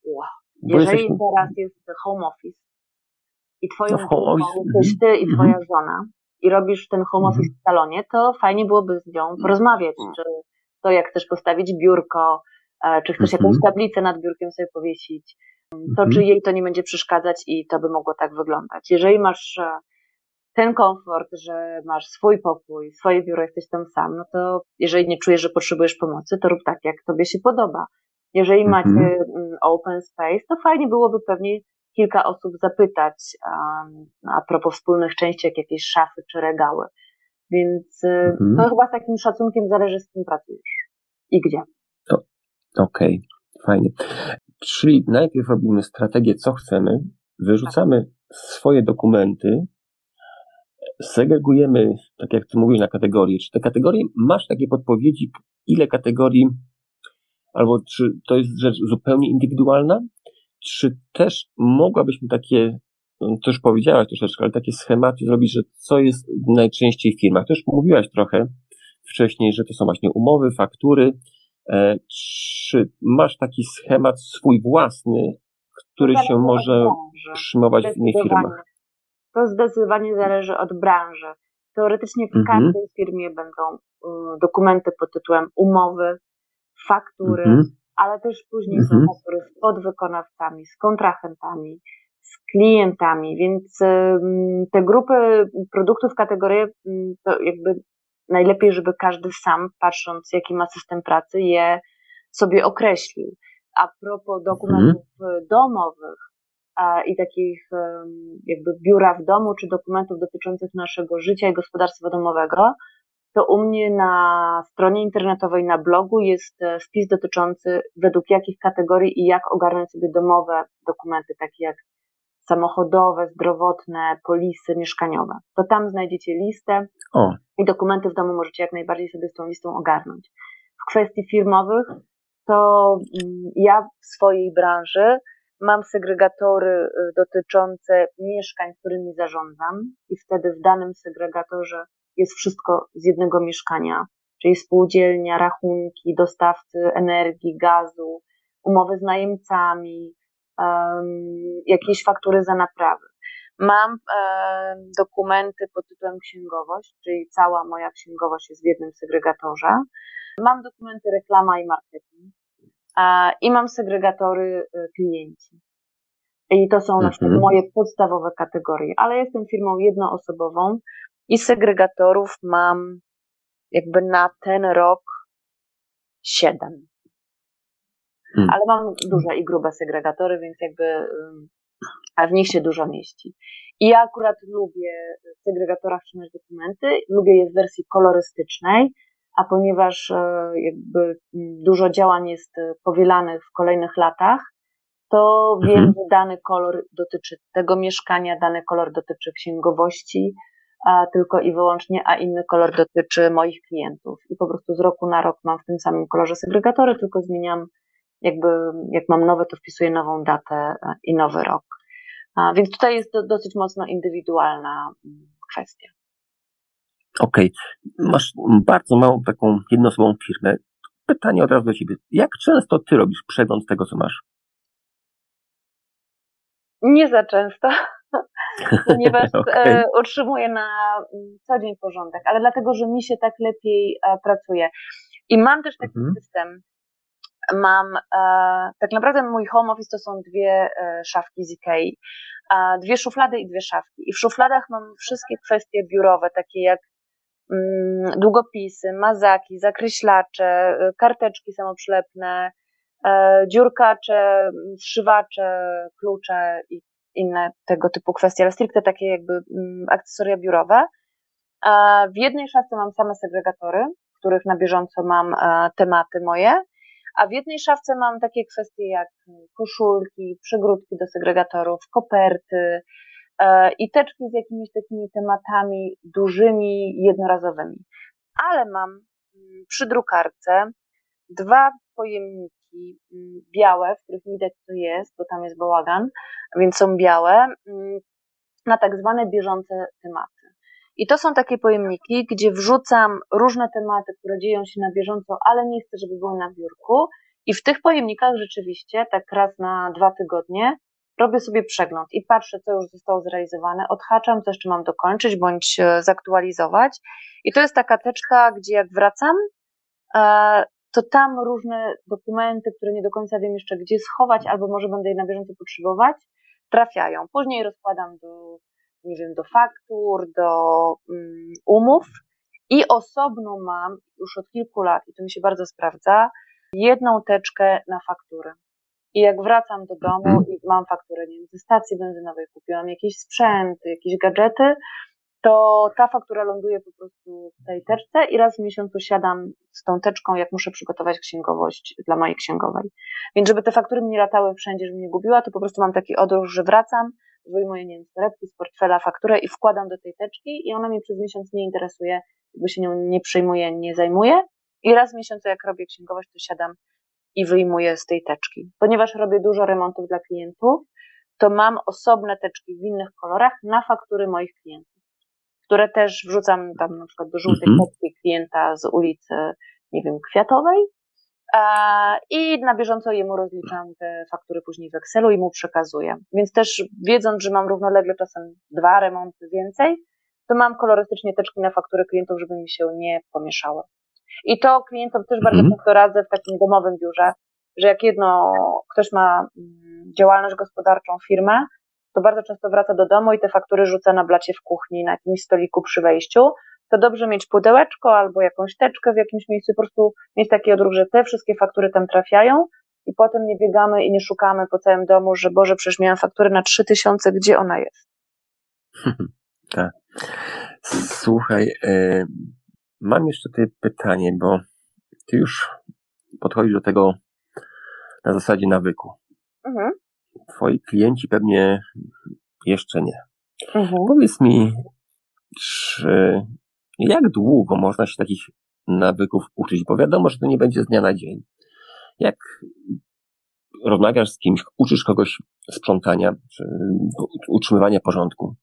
Wow. Jeżeli jesteśmy... teraz jest home office i twoją no grupą jesteś ty i mhm. twoja żona i robisz ten home office mm -hmm. w salonie, to fajnie byłoby z nią porozmawiać, mm -hmm. czy to jak chcesz postawić biurko, e, czy chcesz jakąś mhm. tablicę nad biurkiem sobie powiesić, to czy jej to nie będzie przeszkadzać i to by mogło tak wyglądać. Jeżeli masz e, ten komfort, że masz swój pokój, swoje biuro, jesteś tam sam, no to jeżeli nie czujesz, że potrzebujesz pomocy, to rób tak, jak tobie się podoba. Jeżeli mhm. macie mm, open space, to fajnie byłoby pewnie kilka osób zapytać a propos wspólnych części, jak jakieś szafy czy regały. Więc y, mhm. to chyba z takim szacunkiem zależy, z kim pracujesz i gdzie. Okej, okay. fajnie. Czyli najpierw robimy strategię, co chcemy, wyrzucamy swoje dokumenty, segregujemy, tak jak ty mówisz, na kategorie. Czy te kategorie, masz takie podpowiedzi, ile kategorii, albo czy to jest rzecz zupełnie indywidualna, czy też mogłabyśmy takie, no, to już powiedziałaś troszeczkę, ale takie schematy zrobić, że co jest najczęściej w firmach. Też mówiłaś trochę wcześniej, że to są właśnie umowy, faktury. E, czy masz taki schemat swój własny, który się może przyjmować w innych firmach? To zdecydowanie zależy od branży. Teoretycznie w mhm. każdej firmie będą y, dokumenty pod tytułem umowy, faktury, mhm. Ale też później są mhm. faktury z podwykonawcami, z kontrahentami, z klientami, więc te grupy produktów, kategorie, to jakby najlepiej, żeby każdy sam, patrząc jaki ma system pracy, je sobie określił. A propos dokumentów domowych, i takich jakby biura w domu, czy dokumentów dotyczących naszego życia i gospodarstwa domowego, to u mnie na stronie internetowej, na blogu jest e, wpis dotyczący według jakich kategorii i jak ogarnąć sobie domowe dokumenty, takie jak samochodowe, zdrowotne, polisy mieszkaniowe. To tam znajdziecie listę o. i dokumenty w domu możecie jak najbardziej sobie z tą listą ogarnąć. W kwestii firmowych, to mm, ja w swojej branży mam segregatory y, dotyczące mieszkań, którymi zarządzam, i wtedy w danym segregatorze jest wszystko z jednego mieszkania, czyli spółdzielnia, rachunki, dostawcy energii, gazu, umowy z najemcami, jakieś faktury za naprawy. Mam dokumenty pod tytułem księgowość, czyli cała moja księgowość jest w jednym segregatorze. Mam dokumenty reklama i marketing i mam segregatory y, klienci. I to są na przykład mhm. moje podstawowe kategorie, ale jestem firmą jednoosobową i segregatorów mam jakby na ten rok siedem. Hmm. Ale mam duże i grube segregatory, więc jakby a w nich się dużo mieści. I ja akurat lubię w segregatorach trzymać dokumenty, lubię je w wersji kolorystycznej, a ponieważ e, jakby dużo działań jest e, powielanych w kolejnych latach, to wiem, mhm. że dany kolor dotyczy tego mieszkania, dany kolor dotyczy księgowości, a tylko i wyłącznie, a inny kolor dotyczy moich klientów. I po prostu z roku na rok mam w tym samym kolorze segregatory, tylko zmieniam, jakby jak mam nowe, to wpisuję nową datę e, i nowy rok. A więc tutaj jest to dosyć mocno indywidualna mm, kwestia. Okej, okay. masz bardzo małą taką jednoosobową firmę. Pytanie od razu do ciebie. Jak często ty robisz przegląd tego, co masz? Nie za często. ponieważ e, utrzymuję na mm, co dzień porządek, ale dlatego, że mi się tak lepiej e, pracuje. I mam też taki Mhm. system. Mam, e, tak naprawdę mój home office to są dwie szafki z Ikei, dwie szuflady i dwie szafki. I w szufladach mam wszystkie kwestie biurowe, takie jak mm, długopisy, mazaki, zakreślacze, karteczki samoprzylepne, dziurkacze, m, zszywacze, klucze i inne tego typu kwestie, ale stricte takie jakby mm, akcesoria biurowe. W jednej szafce mam same segregatory, w których na bieżąco mam e, tematy moje, a w jednej szafce mam takie kwestie jak koszulki, przygródki do segregatorów, koperty e, i teczki z jakimiś takimi tematami dużymi, jednorazowymi. Ale mam mm, przy drukarce dwa pojemniki mm, białe, w których widać co jest, bo tam jest bałagan, więc są białe, mm, na tak zwane bieżące tematy. I to są takie pojemniki, gdzie wrzucam różne tematy, które dzieją się na bieżąco, ale nie chcę, żeby były na biurku. I w tych pojemnikach rzeczywiście, tak raz na dwa tygodnie, robię sobie przegląd i patrzę, co już zostało zrealizowane, odhaczam, co jeszcze mam dokończyć bądź e, zaktualizować. I to jest taka teczka, gdzie jak wracam, e, to tam różne dokumenty, które nie do końca wiem jeszcze gdzie schować, albo może będę je na bieżąco potrzebować, trafiają. Później rozkładam do, nie wiem, do faktur, do um, umów i osobno mam już od kilku lat, i to mi się bardzo sprawdza, jedną teczkę na faktury. I jak wracam do domu i mam fakturę, nie wiem, ze stacji benzynowej, kupiłam jakiś sprzęt, jakieś gadżety, to ta faktura ląduje po prostu w tej teczce i raz w miesiącu siadam z tą teczką, jak muszę przygotować księgowość dla mojej księgowej. Więc żeby te faktury mi nie latały wszędzie, żebym nie gubiła, to po prostu mam taki odruch, że wracam, wyjmuję, nie wiem, z portfela fakturę i wkładam do tej teczki i ona mnie przez miesiąc nie interesuje, jakby się nią nie przejmuję, nie zajmuję. I raz w miesiącu, jak robię księgowość, to siadam i wyjmuję z tej teczki. Ponieważ robię dużo remontów dla klientów, to mam osobne teczki w innych kolorach na faktury moich klientów które też wrzucam tam na przykład do żółtej Mhm. kostki klienta z ulicy, nie wiem, Kwiatowej. I na bieżąco jemu rozliczam te faktury później w Excelu i mu przekazuję. Więc też wiedząc, że mam równolegle czasem dwa remonty więcej, to mam kolorystycznie teczki na faktury klientów, żeby mi się nie pomieszały. I to klientom też bardzo Mhm. często radzę w takim domowym biurze, że jak jedno, ktoś ma mm, działalność gospodarczą, firmę, to bardzo często wraca do domu i te faktury rzuca na blacie w kuchni, na jakimś stoliku przy wejściu, to dobrze mieć pudełeczko albo jakąś teczkę w jakimś miejscu, po prostu mieć taki odruch, że te wszystkie faktury tam trafiają i potem nie biegamy i nie szukamy po całym domu, że Boże, przecież miałam fakturę na 3000, gdzie ona jest? tak. Słuchaj, e, mam jeszcze tutaj pytanie, bo ty już podchodzisz do tego na zasadzie nawyku. Mhm. Twoi klienci pewnie jeszcze nie. Mhm. Powiedz mi, czy jak długo można się takich nawyków uczyć? Bo wiadomo, że to nie będzie z dnia na dzień. Jak rozmawiasz z kimś, uczysz kogoś sprzątania, czy utrzymywania porządku,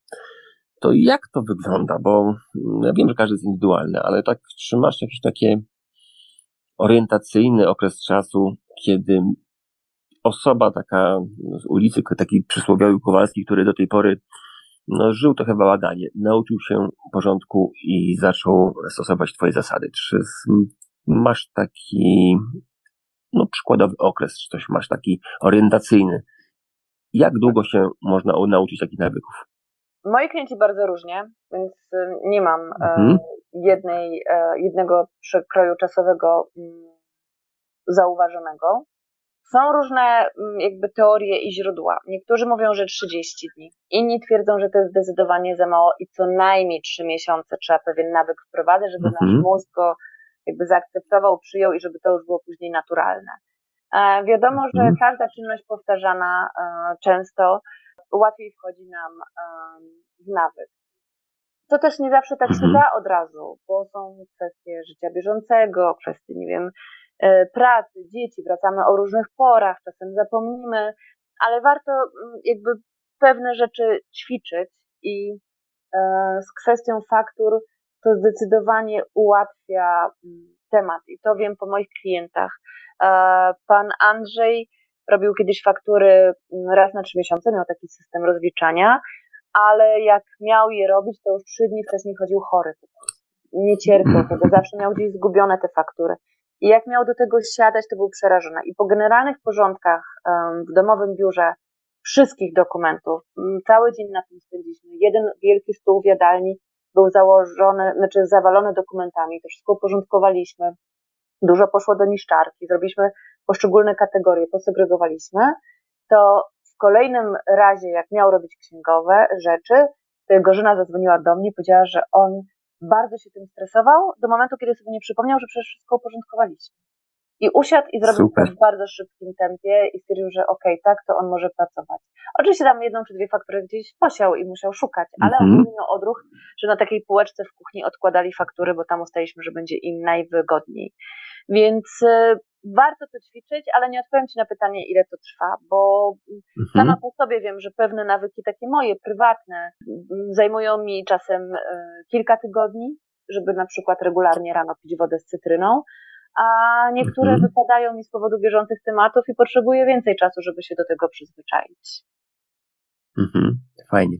to jak to wygląda? Bo ja wiem, że każdy jest indywidualny, ale tak, czy masz jakiś taki orientacyjny okres czasu, kiedy osoba taka z ulicy, taki przysłowiowy Kowalski, który do tej pory no, żył trochę bałaganie, nauczył się porządku i zaczął stosować twoje zasady. Czy masz taki no, przykładowy okres, czy coś masz taki orientacyjny? Jak długo się można nauczyć takich nawyków? Moi klienci bardzo różnie, więc nie mam mhm. jednej, jednego przekroju czasowego mm, zauważonego. Są różne jakby teorie i źródła. Niektórzy mówią, że 30 dni. Inni twierdzą, że to jest zdecydowanie za mało i co najmniej 3 miesiące trzeba pewien nawyk wprowadzać, żeby nasz mózg go jakby zaakceptował, przyjął i żeby to już było później naturalne. E, wiadomo, że każda czynność powtarzana e, często łatwiej wchodzi nam w nawyk. To też nie zawsze tak się da od razu, bo są kwestie życia bieżącego, kwestie, nie wiem, pracy, dzieci, wracamy o różnych porach, czasem zapomnimy, ale warto jakby pewne rzeczy ćwiczyć i z kwestią faktur to zdecydowanie ułatwia temat i to wiem po moich klientach. Pan Andrzej robił kiedyś faktury raz na trzy miesiące, miał taki system rozliczania ale jak miał je robić, to już trzy dni wcześniej chodził chory. Nie cierpiał tego, zawsze miał gdzieś zgubione te faktury. I jak miał do tego siadać, to był przerażony. I po generalnych porządkach w domowym biurze wszystkich dokumentów, cały dzień na tym spędziliśmy. Jeden wielki stół w jadalni był założony, znaczy zawalony dokumentami, to wszystko uporządkowaliśmy. Dużo poszło do niszczarki, zrobiliśmy poszczególne kategorie, posegregowaliśmy. To w kolejnym razie, jak miał robić księgowe rzeczy, to Gorzyna zadzwoniła do mnie i powiedziała, że on bardzo się tym stresował do momentu, kiedy sobie nie przypomniał, że przecież wszystko uporządkowaliśmy. I usiadł i zrobił Super. to w bardzo szybkim tempie i stwierdził, że okej, okay, tak, to on może pracować. Oczywiście tam jedną czy dwie faktury gdzieś posiał i musiał szukać, ale mm -hmm. on odruch, że na takiej półeczce w kuchni odkładali faktury, bo tam ustaliśmy, że będzie im najwygodniej. Więc y, warto to ćwiczyć, ale nie odpowiem Ci na pytanie, ile to trwa, bo mhm. sama po sobie wiem, że pewne nawyki takie moje, prywatne, zajmują mi czasem y, kilka tygodni, żeby na przykład regularnie rano pić wodę z cytryną, a niektóre mhm. wypadają mi z powodu bieżących tematów i potrzebuję więcej czasu, żeby się do tego przyzwyczaić. Mhm. Fajnie.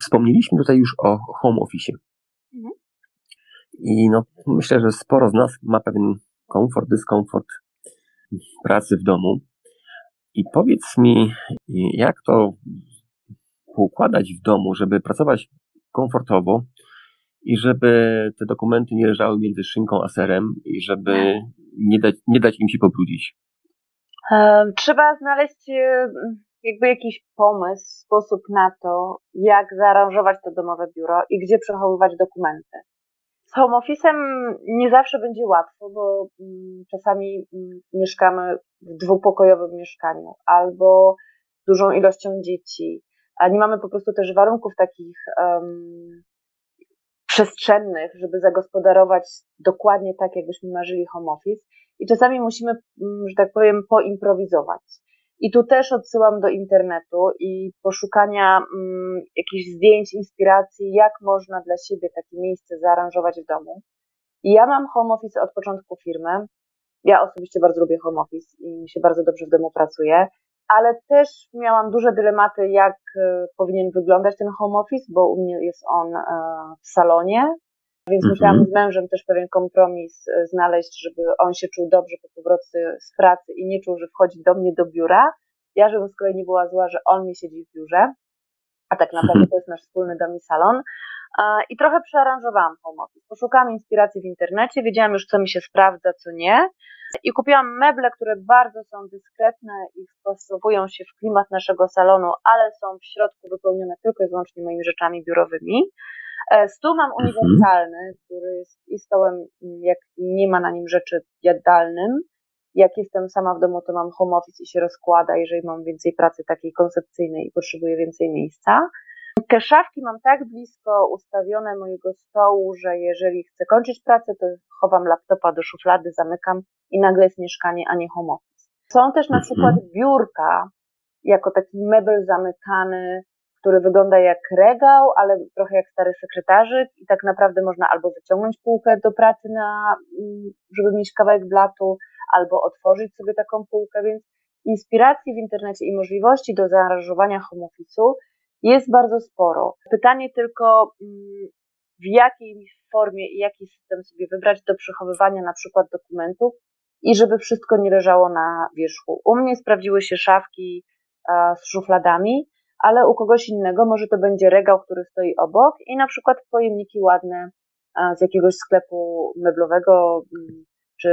Wspomnieliśmy tutaj już o home office. Mhm. I no, myślę, że sporo z nas ma pewien komfort, dyskomfort pracy w domu. I powiedz mi, jak to poukładać w domu, żeby pracować komfortowo i żeby te dokumenty nie leżały między szynką a serem i żeby nie dać, nie dać im się pobrudzić? Trzeba znaleźć e, jakby jakiś pomysł, sposób na to, jak zaaranżować to domowe biuro i gdzie przechowywać dokumenty. Z home office'em nie zawsze będzie łatwo, bo mm, czasami mm, mieszkamy w dwupokojowym mieszkaniu albo z dużą ilością dzieci, a nie mamy po prostu też warunków takich um, przestrzennych, żeby zagospodarować dokładnie tak, jakbyśmy marzyli home office. I czasami musimy, mm, że tak powiem, poimprowizować. I tu też odsyłam do internetu i poszukania mm, jakichś zdjęć, inspiracji, jak można dla siebie takie miejsce zaaranżować w domu. I ja mam home office od początku firmy. Ja osobiście bardzo lubię home office i mi się bardzo dobrze w domu pracuje, ale też miałam duże dylematy, jak y, powinien wyglądać ten home office, bo u mnie jest on y, w salonie, więc mhm. musiałam z mężem też pewien kompromis e, znaleźć, żeby on się czuł dobrze po powrocie z pracy i nie czuł, że wchodzi do mnie do biura. Ja, żebym z kolei nie była zła, że on mi siedzi w biurze, a tak naprawdę mhm. to jest nasz wspólny dom i salon. I trochę przearanżowałam office. Poszukałam inspiracji w internecie, wiedziałam już, co mi się sprawdza, co nie. I kupiłam meble, które bardzo są dyskretne i wpasowują się w klimat naszego salonu, ale są w środku wypełnione tylko i wyłącznie moimi rzeczami biurowymi. E, stół mam mhm. uniwersalny, który jest i stołem, mm, jak nie ma na nim rzeczy jadalnym. Jak jestem sama w domu, to mam home office i się rozkłada, jeżeli mam więcej pracy takiej koncepcyjnej i potrzebuję więcej miejsca. Te szafki mam tak blisko ustawione mojego stołu, że jeżeli chcę kończyć pracę, to chowam laptopa do szuflady, zamykam i nagle jest mieszkanie, a nie home office. Są też na mhm. przykład biurka, jako taki mebel zamykany, który wygląda jak regał, ale trochę jak stary sekretarzyk i tak naprawdę można albo wyciągnąć półkę do pracy na, mm, żeby mieć kawałek blatu, albo otworzyć sobie taką półkę, więc inspiracji w internecie i możliwości do zaaranżowania home office'u jest bardzo sporo. Pytanie tylko, mm, w jakiej formie i jaki system sobie wybrać do przechowywania na przykład dokumentów i żeby wszystko nie leżało na wierzchu. U mnie sprawdziły się szafki z szufladami, ale u kogoś innego może to będzie regał, który stoi obok i na przykład pojemniki ładne z jakiegoś sklepu meblowego, mm, czy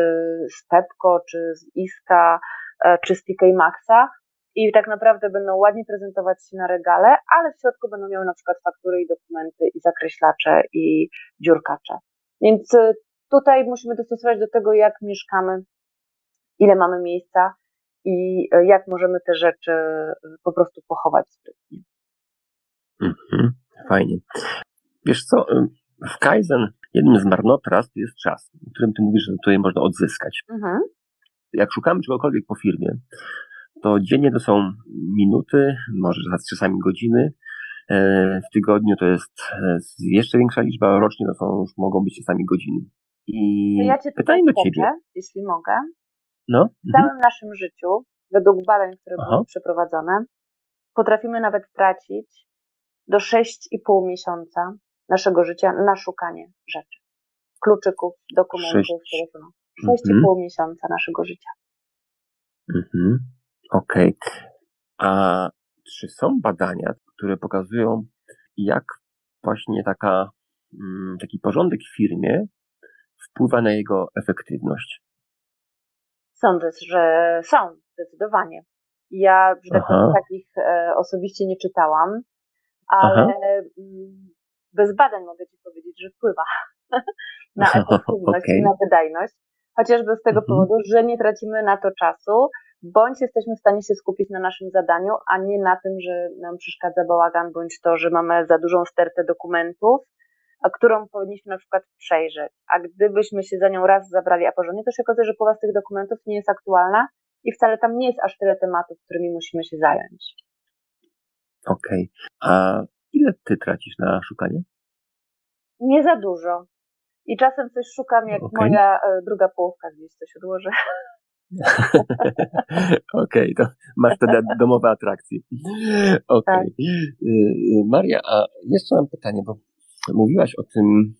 z Pepco, czy z Iska, e, czy z TK Maxa i tak naprawdę będą ładnie prezentować się na regale, ale w środku będą miały na przykład faktury i dokumenty i zakreślacze i dziurkacze. Więc e, tutaj musimy dostosować do tego, jak mieszkamy, ile mamy miejsca i e, jak możemy te rzeczy e, po prostu pochować sprytnie. Mhm, fajnie. Wiesz co, w Kaizen jednym z marnotrawstw jest czas, o którym ty mówisz, że tutaj można odzyskać. Mhm. Jak szukamy czegokolwiek po firmie, to dziennie to są minuty, może czasami godziny. E, w tygodniu to jest jeszcze większa liczba, rocznie to są, już mogą być czasami godziny. I ja cię pytanie do ciebie, jeśli mogę. No. W całym mhm. naszym życiu, według badań, które Aha. były przeprowadzone, potrafimy nawet tracić do 6,5 miesiąca naszego życia na szukanie rzeczy. Kluczyków, dokumentów, telefonów. 6,5 mhm. miesiąca naszego życia. Mhm. Okej. Okay. A czy są badania, które pokazują, jak właśnie taka, mm, taki porządek w firmie wpływa na jego efektywność? Sądzę, że są, zdecydowanie. Ja, powiem, takich e, osobiście nie czytałam, ale Aha. Mm, bez badań mogę Ci powiedzieć, że wpływa na efektywność okay. i na wydajność, chociażby z tego mhm. powodu, że nie tracimy na to czasu, bądź jesteśmy w stanie się skupić na naszym zadaniu, a nie na tym, że nam przeszkadza bałagan, bądź to, że mamy za dużą stertę dokumentów, którą powinniśmy na przykład przejrzeć. A gdybyśmy się za nią raz zabrali, a porządnie, to się okazuje, że połowa z tych dokumentów nie jest aktualna i wcale tam nie jest aż tyle tematów, którymi musimy się zająć. Okej. Okay. A ile ty tracisz na szukanie? Nie za dużo. I czasem coś szukam, jak okay. moja e, druga połówka gdzieś coś odłoży. Okej, okay, to masz wtedy domowe atrakcje. Okej. Okay. Tak. Maria, a jeszcze mam pytanie, bo mówiłaś o tym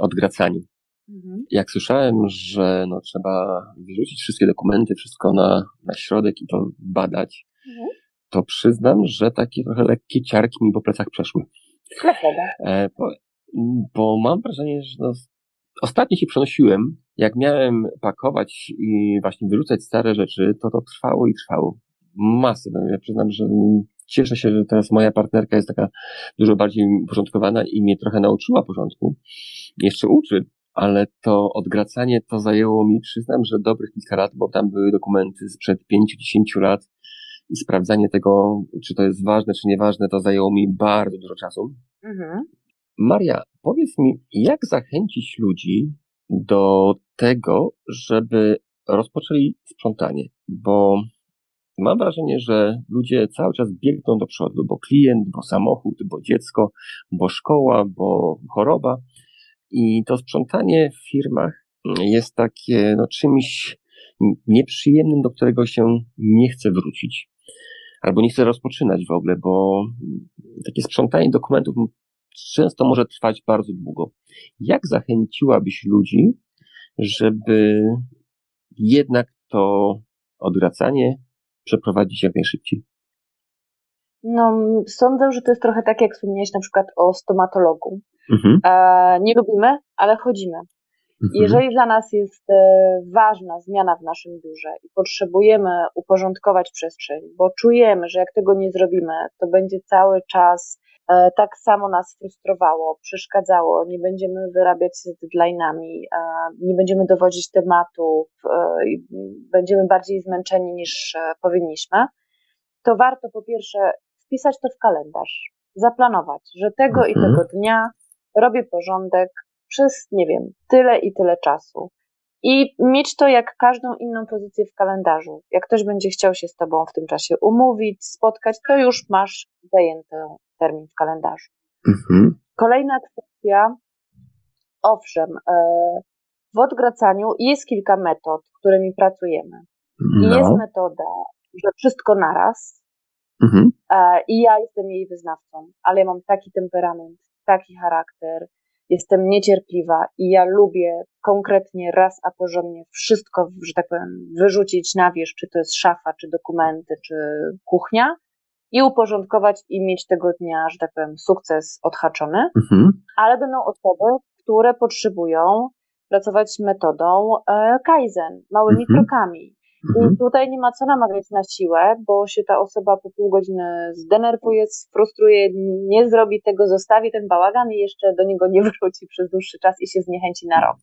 odgracaniu. Mhm. Jak słyszałem, że no, trzeba wyrzucić wszystkie dokumenty, wszystko na, na środek i to badać, mhm. to przyznam, że takie trochę lekkie ciarki mi po plecach przeszły. Dlaczego? E, bo, bo mam wrażenie, że no, ostatnio się przenosiłem, jak miałem pakować i właśnie wyrzucać stare rzeczy, to to trwało i trwało. Masę. No, ja przyznam, że cieszę się, że teraz moja partnerka jest taka dużo bardziej uporządkowana i mnie trochę nauczyła porządku. Jeszcze uczy, ale to odgracanie to zajęło mi, przyznam, że dobrych kilka lat, bo tam były dokumenty sprzed 5-10 lat i sprawdzanie tego, czy to jest ważne, czy nieważne, to zajęło mi bardzo dużo czasu. Mhm. Maria, powiedz mi, jak zachęcić ludzi do tego, żeby rozpoczęli sprzątanie? Bo mam wrażenie, że ludzie cały czas biegną do przodu, bo klient, bo samochód, bo dziecko, bo szkoła, bo choroba. I to sprzątanie w firmach jest takie no, czymś nieprzyjemnym, do którego się nie chce wrócić. Albo nie chce rozpoczynać w ogóle, bo takie sprzątanie dokumentów często może trwać bardzo długo. Jak zachęciłabyś ludzi, żeby jednak to odwracanie przeprowadzić jak najszybciej? No, sądzę, że to jest trochę tak, jak wspomniałeś na przykład o stomatologu. Mhm. E, nie lubimy, ale chodzimy. Mhm. Jeżeli dla nas jest e, ważna zmiana w naszym biurze i potrzebujemy uporządkować przestrzeń, bo czujemy, że jak tego nie zrobimy, to będzie cały czas tak samo nas frustrowało, przeszkadzało, nie będziemy wyrabiać z deadline'ami, e, nie będziemy dowodzić tematów, e, będziemy bardziej zmęczeni niż powinniśmy, to warto po pierwsze wpisać to w kalendarz, zaplanować, że tego mhm. i tego dnia robię porządek przez, nie wiem, tyle i tyle czasu. I mieć to jak każdą inną pozycję w kalendarzu. Jak ktoś będzie chciał się z Tobą w tym czasie umówić, spotkać, to już masz zajęty termin w kalendarzu. Mhm. Kolejna kwestia, owszem, e, w odgracaniu jest kilka metod, którymi pracujemy. No. Jest metoda, że wszystko naraz. Mhm. E, I ja jestem jej wyznawcą, ale ja mam taki temperament, taki charakter, jestem niecierpliwa i ja lubię konkretnie raz a porządnie wszystko, że tak powiem, wyrzucić na wierzch, czy to jest szafa, czy dokumenty, czy kuchnia i uporządkować i mieć tego dnia, że tak powiem, sukces odhaczony, mhm. ale będą osoby, które potrzebują pracować metodą e, Kaizen, małymi mhm. krokami. Mhm. I tutaj nie ma co namawiać na siłę, bo się ta osoba po pół godziny zdenerwuje, sfrustruje, nie zrobi tego, zostawi ten bałagan i jeszcze do niego nie wróci przez dłuższy czas i się zniechęci na rok.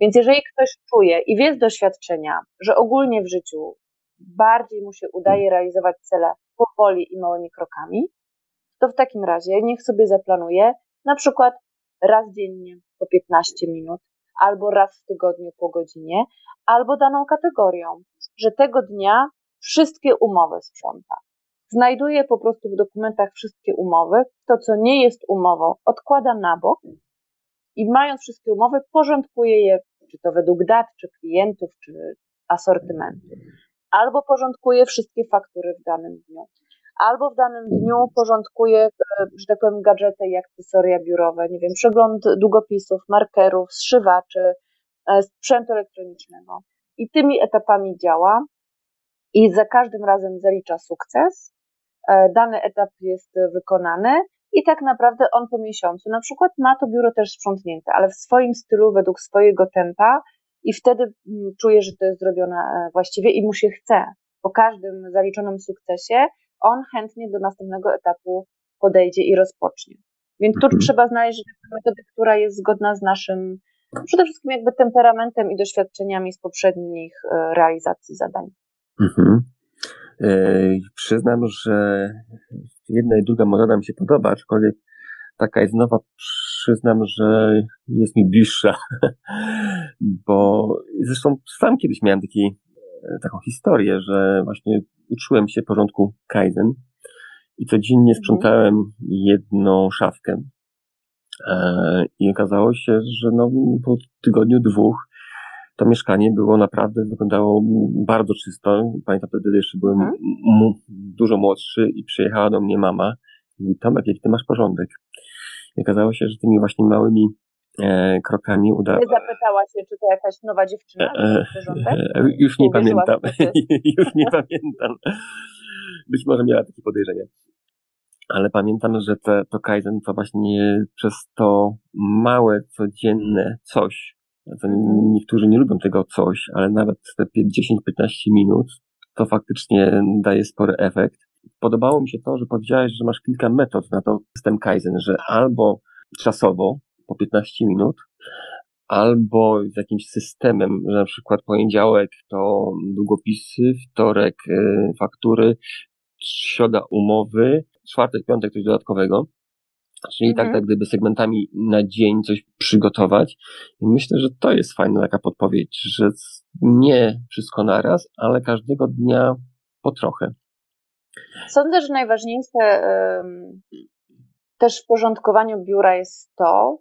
Więc jeżeli ktoś czuje i wie z doświadczenia, że ogólnie w życiu bardziej mu się udaje realizować cele powoli i małymi krokami, to w takim razie niech sobie zaplanuje na przykład raz dziennie po 15 minut, albo raz w tygodniu po godzinie, albo daną kategorią, że tego dnia wszystkie umowy sprząta. Znajduje po prostu w dokumentach wszystkie umowy, to co nie jest umową odkłada na bok i mając wszystkie umowy porządkuje je, czy to według dat, czy klientów, czy asortymentu albo porządkuje wszystkie faktury w danym dniu, albo w danym dniu porządkuję, e, że tak powiem, gadżety i akcesoria biurowe, nie wiem, przegląd długopisów, markerów, zszywaczy, e, sprzętu elektronicznego. I tymi etapami działa i za każdym razem zalicza sukces. E, dany etap jest wykonany i tak naprawdę on po miesiącu na przykład ma to biuro też sprzątnięte, ale w swoim stylu, według swojego tempa i wtedy mm, czuje, że to jest zrobione właściwie i mu się chce. Po każdym zaliczonym sukcesie on chętnie do następnego etapu podejdzie i rozpocznie. Więc tu mhm. trzeba znaleźć metodę, która jest zgodna z naszym przede wszystkim jakby temperamentem i doświadczeniami z poprzednich e, realizacji zadań. Mhm. E, przyznam, że jedna i druga metoda mi się podoba, aczkolwiek taka jest nowa, przyznam, że jest mi bliższa, bo zresztą sam kiedyś miałem taki, e, taką historię, że właśnie uczyłem się porządku Kaizen i codziennie mhm. sprzątałem jedną szafkę. E, I okazało się, że no, po tygodniu, dwóch to mieszkanie było naprawdę, wyglądało bardzo czysto. Pamiętam wtedy jeszcze byłem mhm. dużo młodszy i przyjechała do mnie mama i mówi, Tomek, jaki ty masz porządek? I okazało się, że tymi właśnie małymi e, krokami udało. Zapytała się, czy to jakaś nowa dziewczyna? E, e, już nie pamiętam. już nie pamiętam. Być może miała takie podejrzenia. Ale pamiętam, że te, to Kaizen to właśnie przez to małe, codzienne coś, to mhm. niektórzy nie lubią tego coś, ale nawet te 10-15 minut to faktycznie daje spory efekt. Podobało mi się to, że powiedziałeś, że masz kilka metod na to system Kaizen, że albo czasowo, po 15 minut, albo z jakimś systemem, że na przykład poniedziałek to długopisy, wtorek y, faktury, środa umowy, czwartek, piątek coś dodatkowego. Czyli tak, mhm. tak, tak gdyby segmentami na dzień coś przygotować. I myślę, że to jest fajna taka podpowiedź, że nie wszystko naraz, ale każdego dnia po trochę. Sądzę, że najważniejsze też w porządkowaniu biura jest to,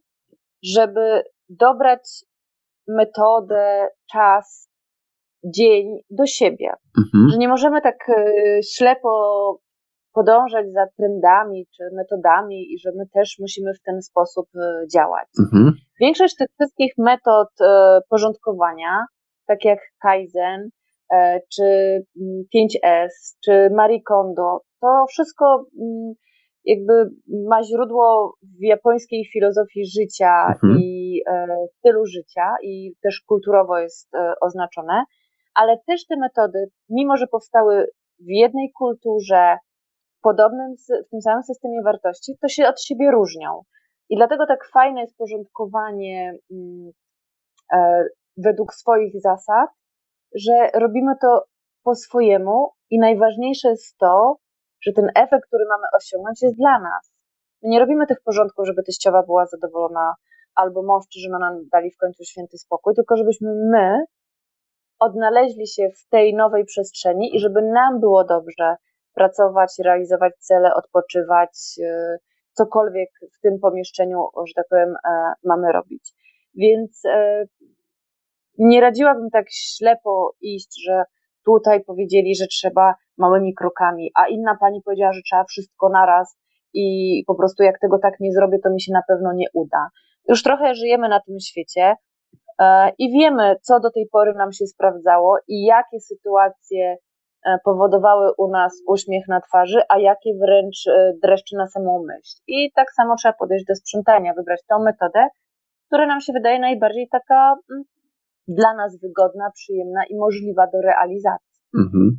żeby dobrać metodę, czas, dzień do siebie. Mhm. Że nie możemy tak e, ślepo podążać za trendami czy metodami i że my też musimy w ten sposób e, działać. Mhm. Większość tych wszystkich metod e, porządkowania, tak jak Kaizen, czy 5S, mm, czy Marie Kondo, to wszystko mm, jakby ma źródło w japońskiej filozofii życia mhm. i e, stylu życia i też kulturowo jest e, oznaczone, ale też te metody, mimo że powstały w jednej kulturze, w podobnym, w tym samym systemie wartości, to się od siebie różnią. I dlatego tak fajne jest porządkowanie mm, e, według swoich zasad, że robimy to po swojemu i najważniejsze jest to, że ten efekt, który mamy osiągnąć, jest dla nas. My nie robimy tych porządków, żeby teściowa była zadowolona, albo mąż czy żona nam dali w końcu święty spokój, tylko żebyśmy my odnaleźli się w tej nowej przestrzeni i żeby nam było dobrze pracować, realizować cele, odpoczywać, y, cokolwiek w tym pomieszczeniu, że tak powiem, e, mamy robić. Więc e, nie radziłabym tak ślepo iść, że tutaj powiedzieli, że trzeba małymi krokami, a inna pani powiedziała, że trzeba wszystko naraz i po prostu jak tego tak nie zrobię, to mi się na pewno nie uda. Już trochę żyjemy na tym świecie e, i wiemy, co do tej pory nam się sprawdzało i jakie sytuacje e, powodowały u nas uśmiech na twarzy, a jakie wręcz e, dreszczy na samą myśl. I tak samo trzeba podejść do sprzątania, wybrać tą metodę, która nam się wydaje najbardziej taka mm, dla nas wygodna, przyjemna i możliwa do realizacji. Mhm.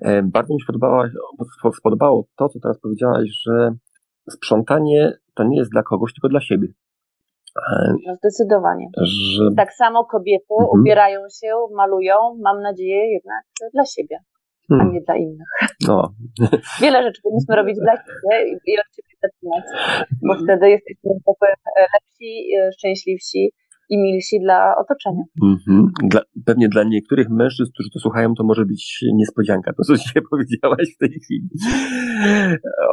E, bardzo mi się podobało, spodobało to, co teraz powiedziałaś, że sprzątanie to nie jest dla kogoś, tylko dla siebie. E, no zdecydowanie. Że... Tak samo kobiety mhm. ubierają się, malują, mam nadzieję, jednak dla siebie, hmm. a nie dla innych. No. Wiele rzeczy powinniśmy robić dla siebie i od siebie zaczynać, bo wtedy jesteśmy lepsi, e, szczęśliwsi i milsi dla otoczenia. Mm-hmm. Dla, pewnie dla niektórych mężczyzn, którzy to słuchają, to może być niespodzianka, to co dzisiaj powiedziałaś w tej chwili.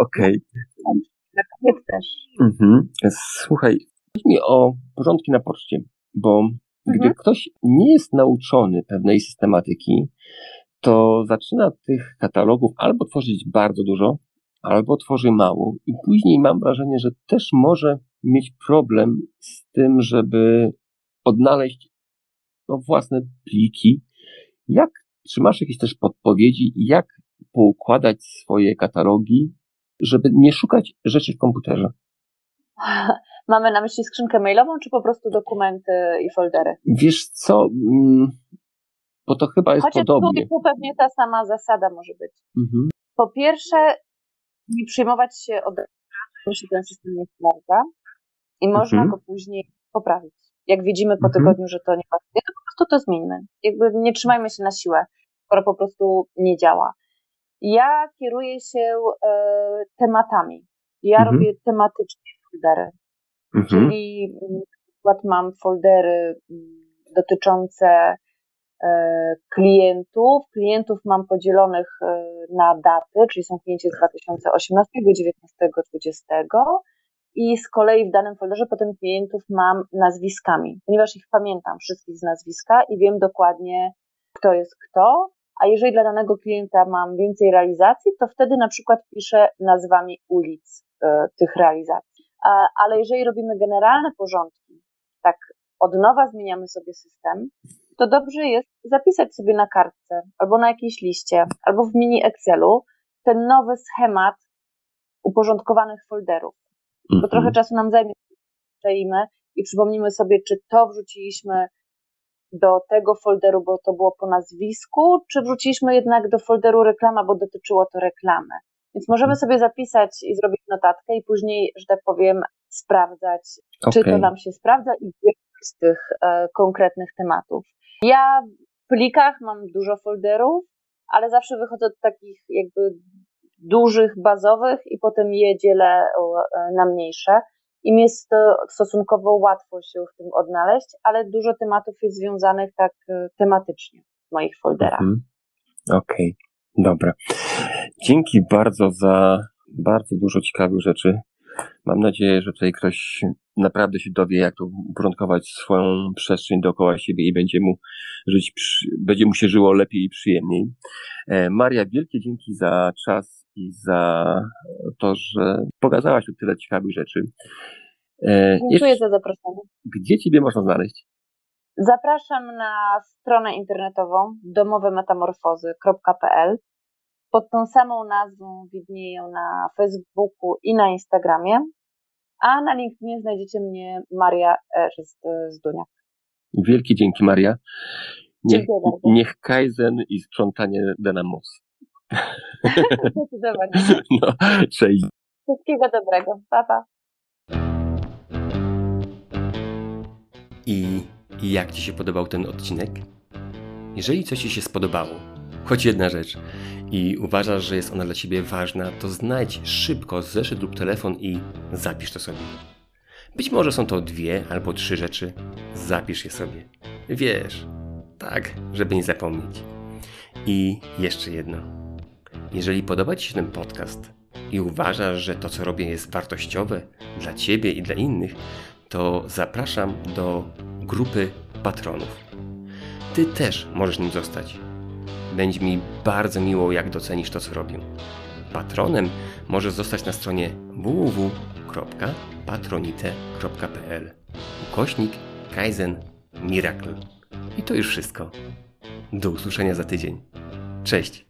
Okej. Okay. Dla kobiet też. Mm-hmm. Słuchaj, chodź mi o porządki na poczcie, bo gdy mm-hmm. ktoś nie jest nauczony pewnej systematyki, to zaczyna tych katalogów albo tworzyć bardzo dużo, albo tworzy mało i później mam wrażenie, że też może mieć problem z tym, żeby odnaleźć no, własne pliki. Jak, czy masz jakieś też podpowiedzi, jak poukładać swoje katalogi, żeby nie szukać rzeczy w komputerze? Mamy na myśli skrzynkę mailową, czy po prostu dokumenty i foldery? Wiesz co, mm, bo to chyba jest Chociaż podobnie. tu pewnie ta sama zasada może być. Mhm. Po pierwsze, nie przyjmować się od razu, jeśli ten system nie sprawdza i można mhm. go później poprawić. Jak widzimy po mhm. tygodniu, że to nie pasuje, to po prostu to zmieńmy. Jakby nie trzymajmy się na siłę, skoro po prostu nie działa. Ja kieruję się e, tematami. Ja mhm. robię tematycznie foldery. Mhm. Czyli na przykład mam foldery mm, dotyczące e, klientów. Klientów mam podzielonych e, na daty, czyli są klienci z 2018, 19, 20. I z kolei w danym folderze potem klientów mam nazwiskami, ponieważ ich pamiętam wszystkich z nazwiska i wiem dokładnie, kto jest kto. A jeżeli dla danego klienta mam więcej realizacji, to wtedy na przykład piszę nazwami ulic y, tych realizacji. Ale jeżeli robimy generalne porządki, tak od nowa zmieniamy sobie system, to dobrze jest zapisać sobie na kartce albo na jakiejś liście, albo w mini Excelu ten nowy schemat uporządkowanych folderów. Bo mhm. trochę czasu nam zajmie, przejmy i przypomnimy sobie, czy to wrzuciliśmy do tego folderu, bo to było po nazwisku, czy wrzuciliśmy jednak do folderu reklama, bo dotyczyło to reklamy. Więc możemy mhm. sobie zapisać i zrobić notatkę i później, że tak powiem, sprawdzać, okay. czy to nam się sprawdza i z tych e, konkretnych tematów. Ja w plikach mam dużo folderów, ale zawsze wychodzę od takich jakby dużych, bazowych i potem je dzielę e, na mniejsze. Im jest stosunkowo łatwo się w tym odnaleźć, ale dużo tematów jest związanych tak e, tematycznie w moich folderach. Mhm. Okej, okay. dobra. Dzięki bardzo za bardzo dużo ciekawych rzeczy. Mam nadzieję, że tutaj ktoś naprawdę się dowie, jak to uporządkować swoją przestrzeń dookoła siebie i będzie mu żyć, będzie mu się żyło lepiej i przyjemniej. E, Maria, wielkie dzięki za czas i za to, że pokazałaś tu tyle ciekawych rzeczy. E, Dziękuję Jeszcze, za zaproszenie. Gdzie Ciebie można znaleźć? Zapraszam na stronę internetową domowemetamorfozy.pl. Pod tą samą nazwą widnieją na Facebooku i na Instagramie, a na LinkedInie znajdziecie mnie Maria z Dunia. Wielkie dzięki Maria. Niech, niech Kaizen i sprzątanie da nam moc. Zdecydowanie. No, cześć. Wszystkiego dobrego. Pa, pa. I jak Ci się podobał ten odcinek? Jeżeli coś Ci się spodobało, choć jedna rzecz, i uważasz, że jest ona dla Ciebie ważna, to znajdź szybko zeszyt lub telefon i zapisz to sobie. Być może są to dwie albo trzy rzeczy, zapisz je sobie. Wiesz, tak, żeby nie zapomnieć. I jeszcze jedno. Jeżeli podoba Ci się ten podcast i uważasz, że to, co robię, jest wartościowe dla Ciebie i dla innych, to zapraszam do grupy patronów. Ty też możesz nim zostać. Będzie mi bardzo miło, jak docenisz to, co robię. Patronem możesz zostać na stronie www.patronite.pl ukośnik Kaizen Miracle. I to już wszystko. Do usłyszenia za tydzień. Cześć!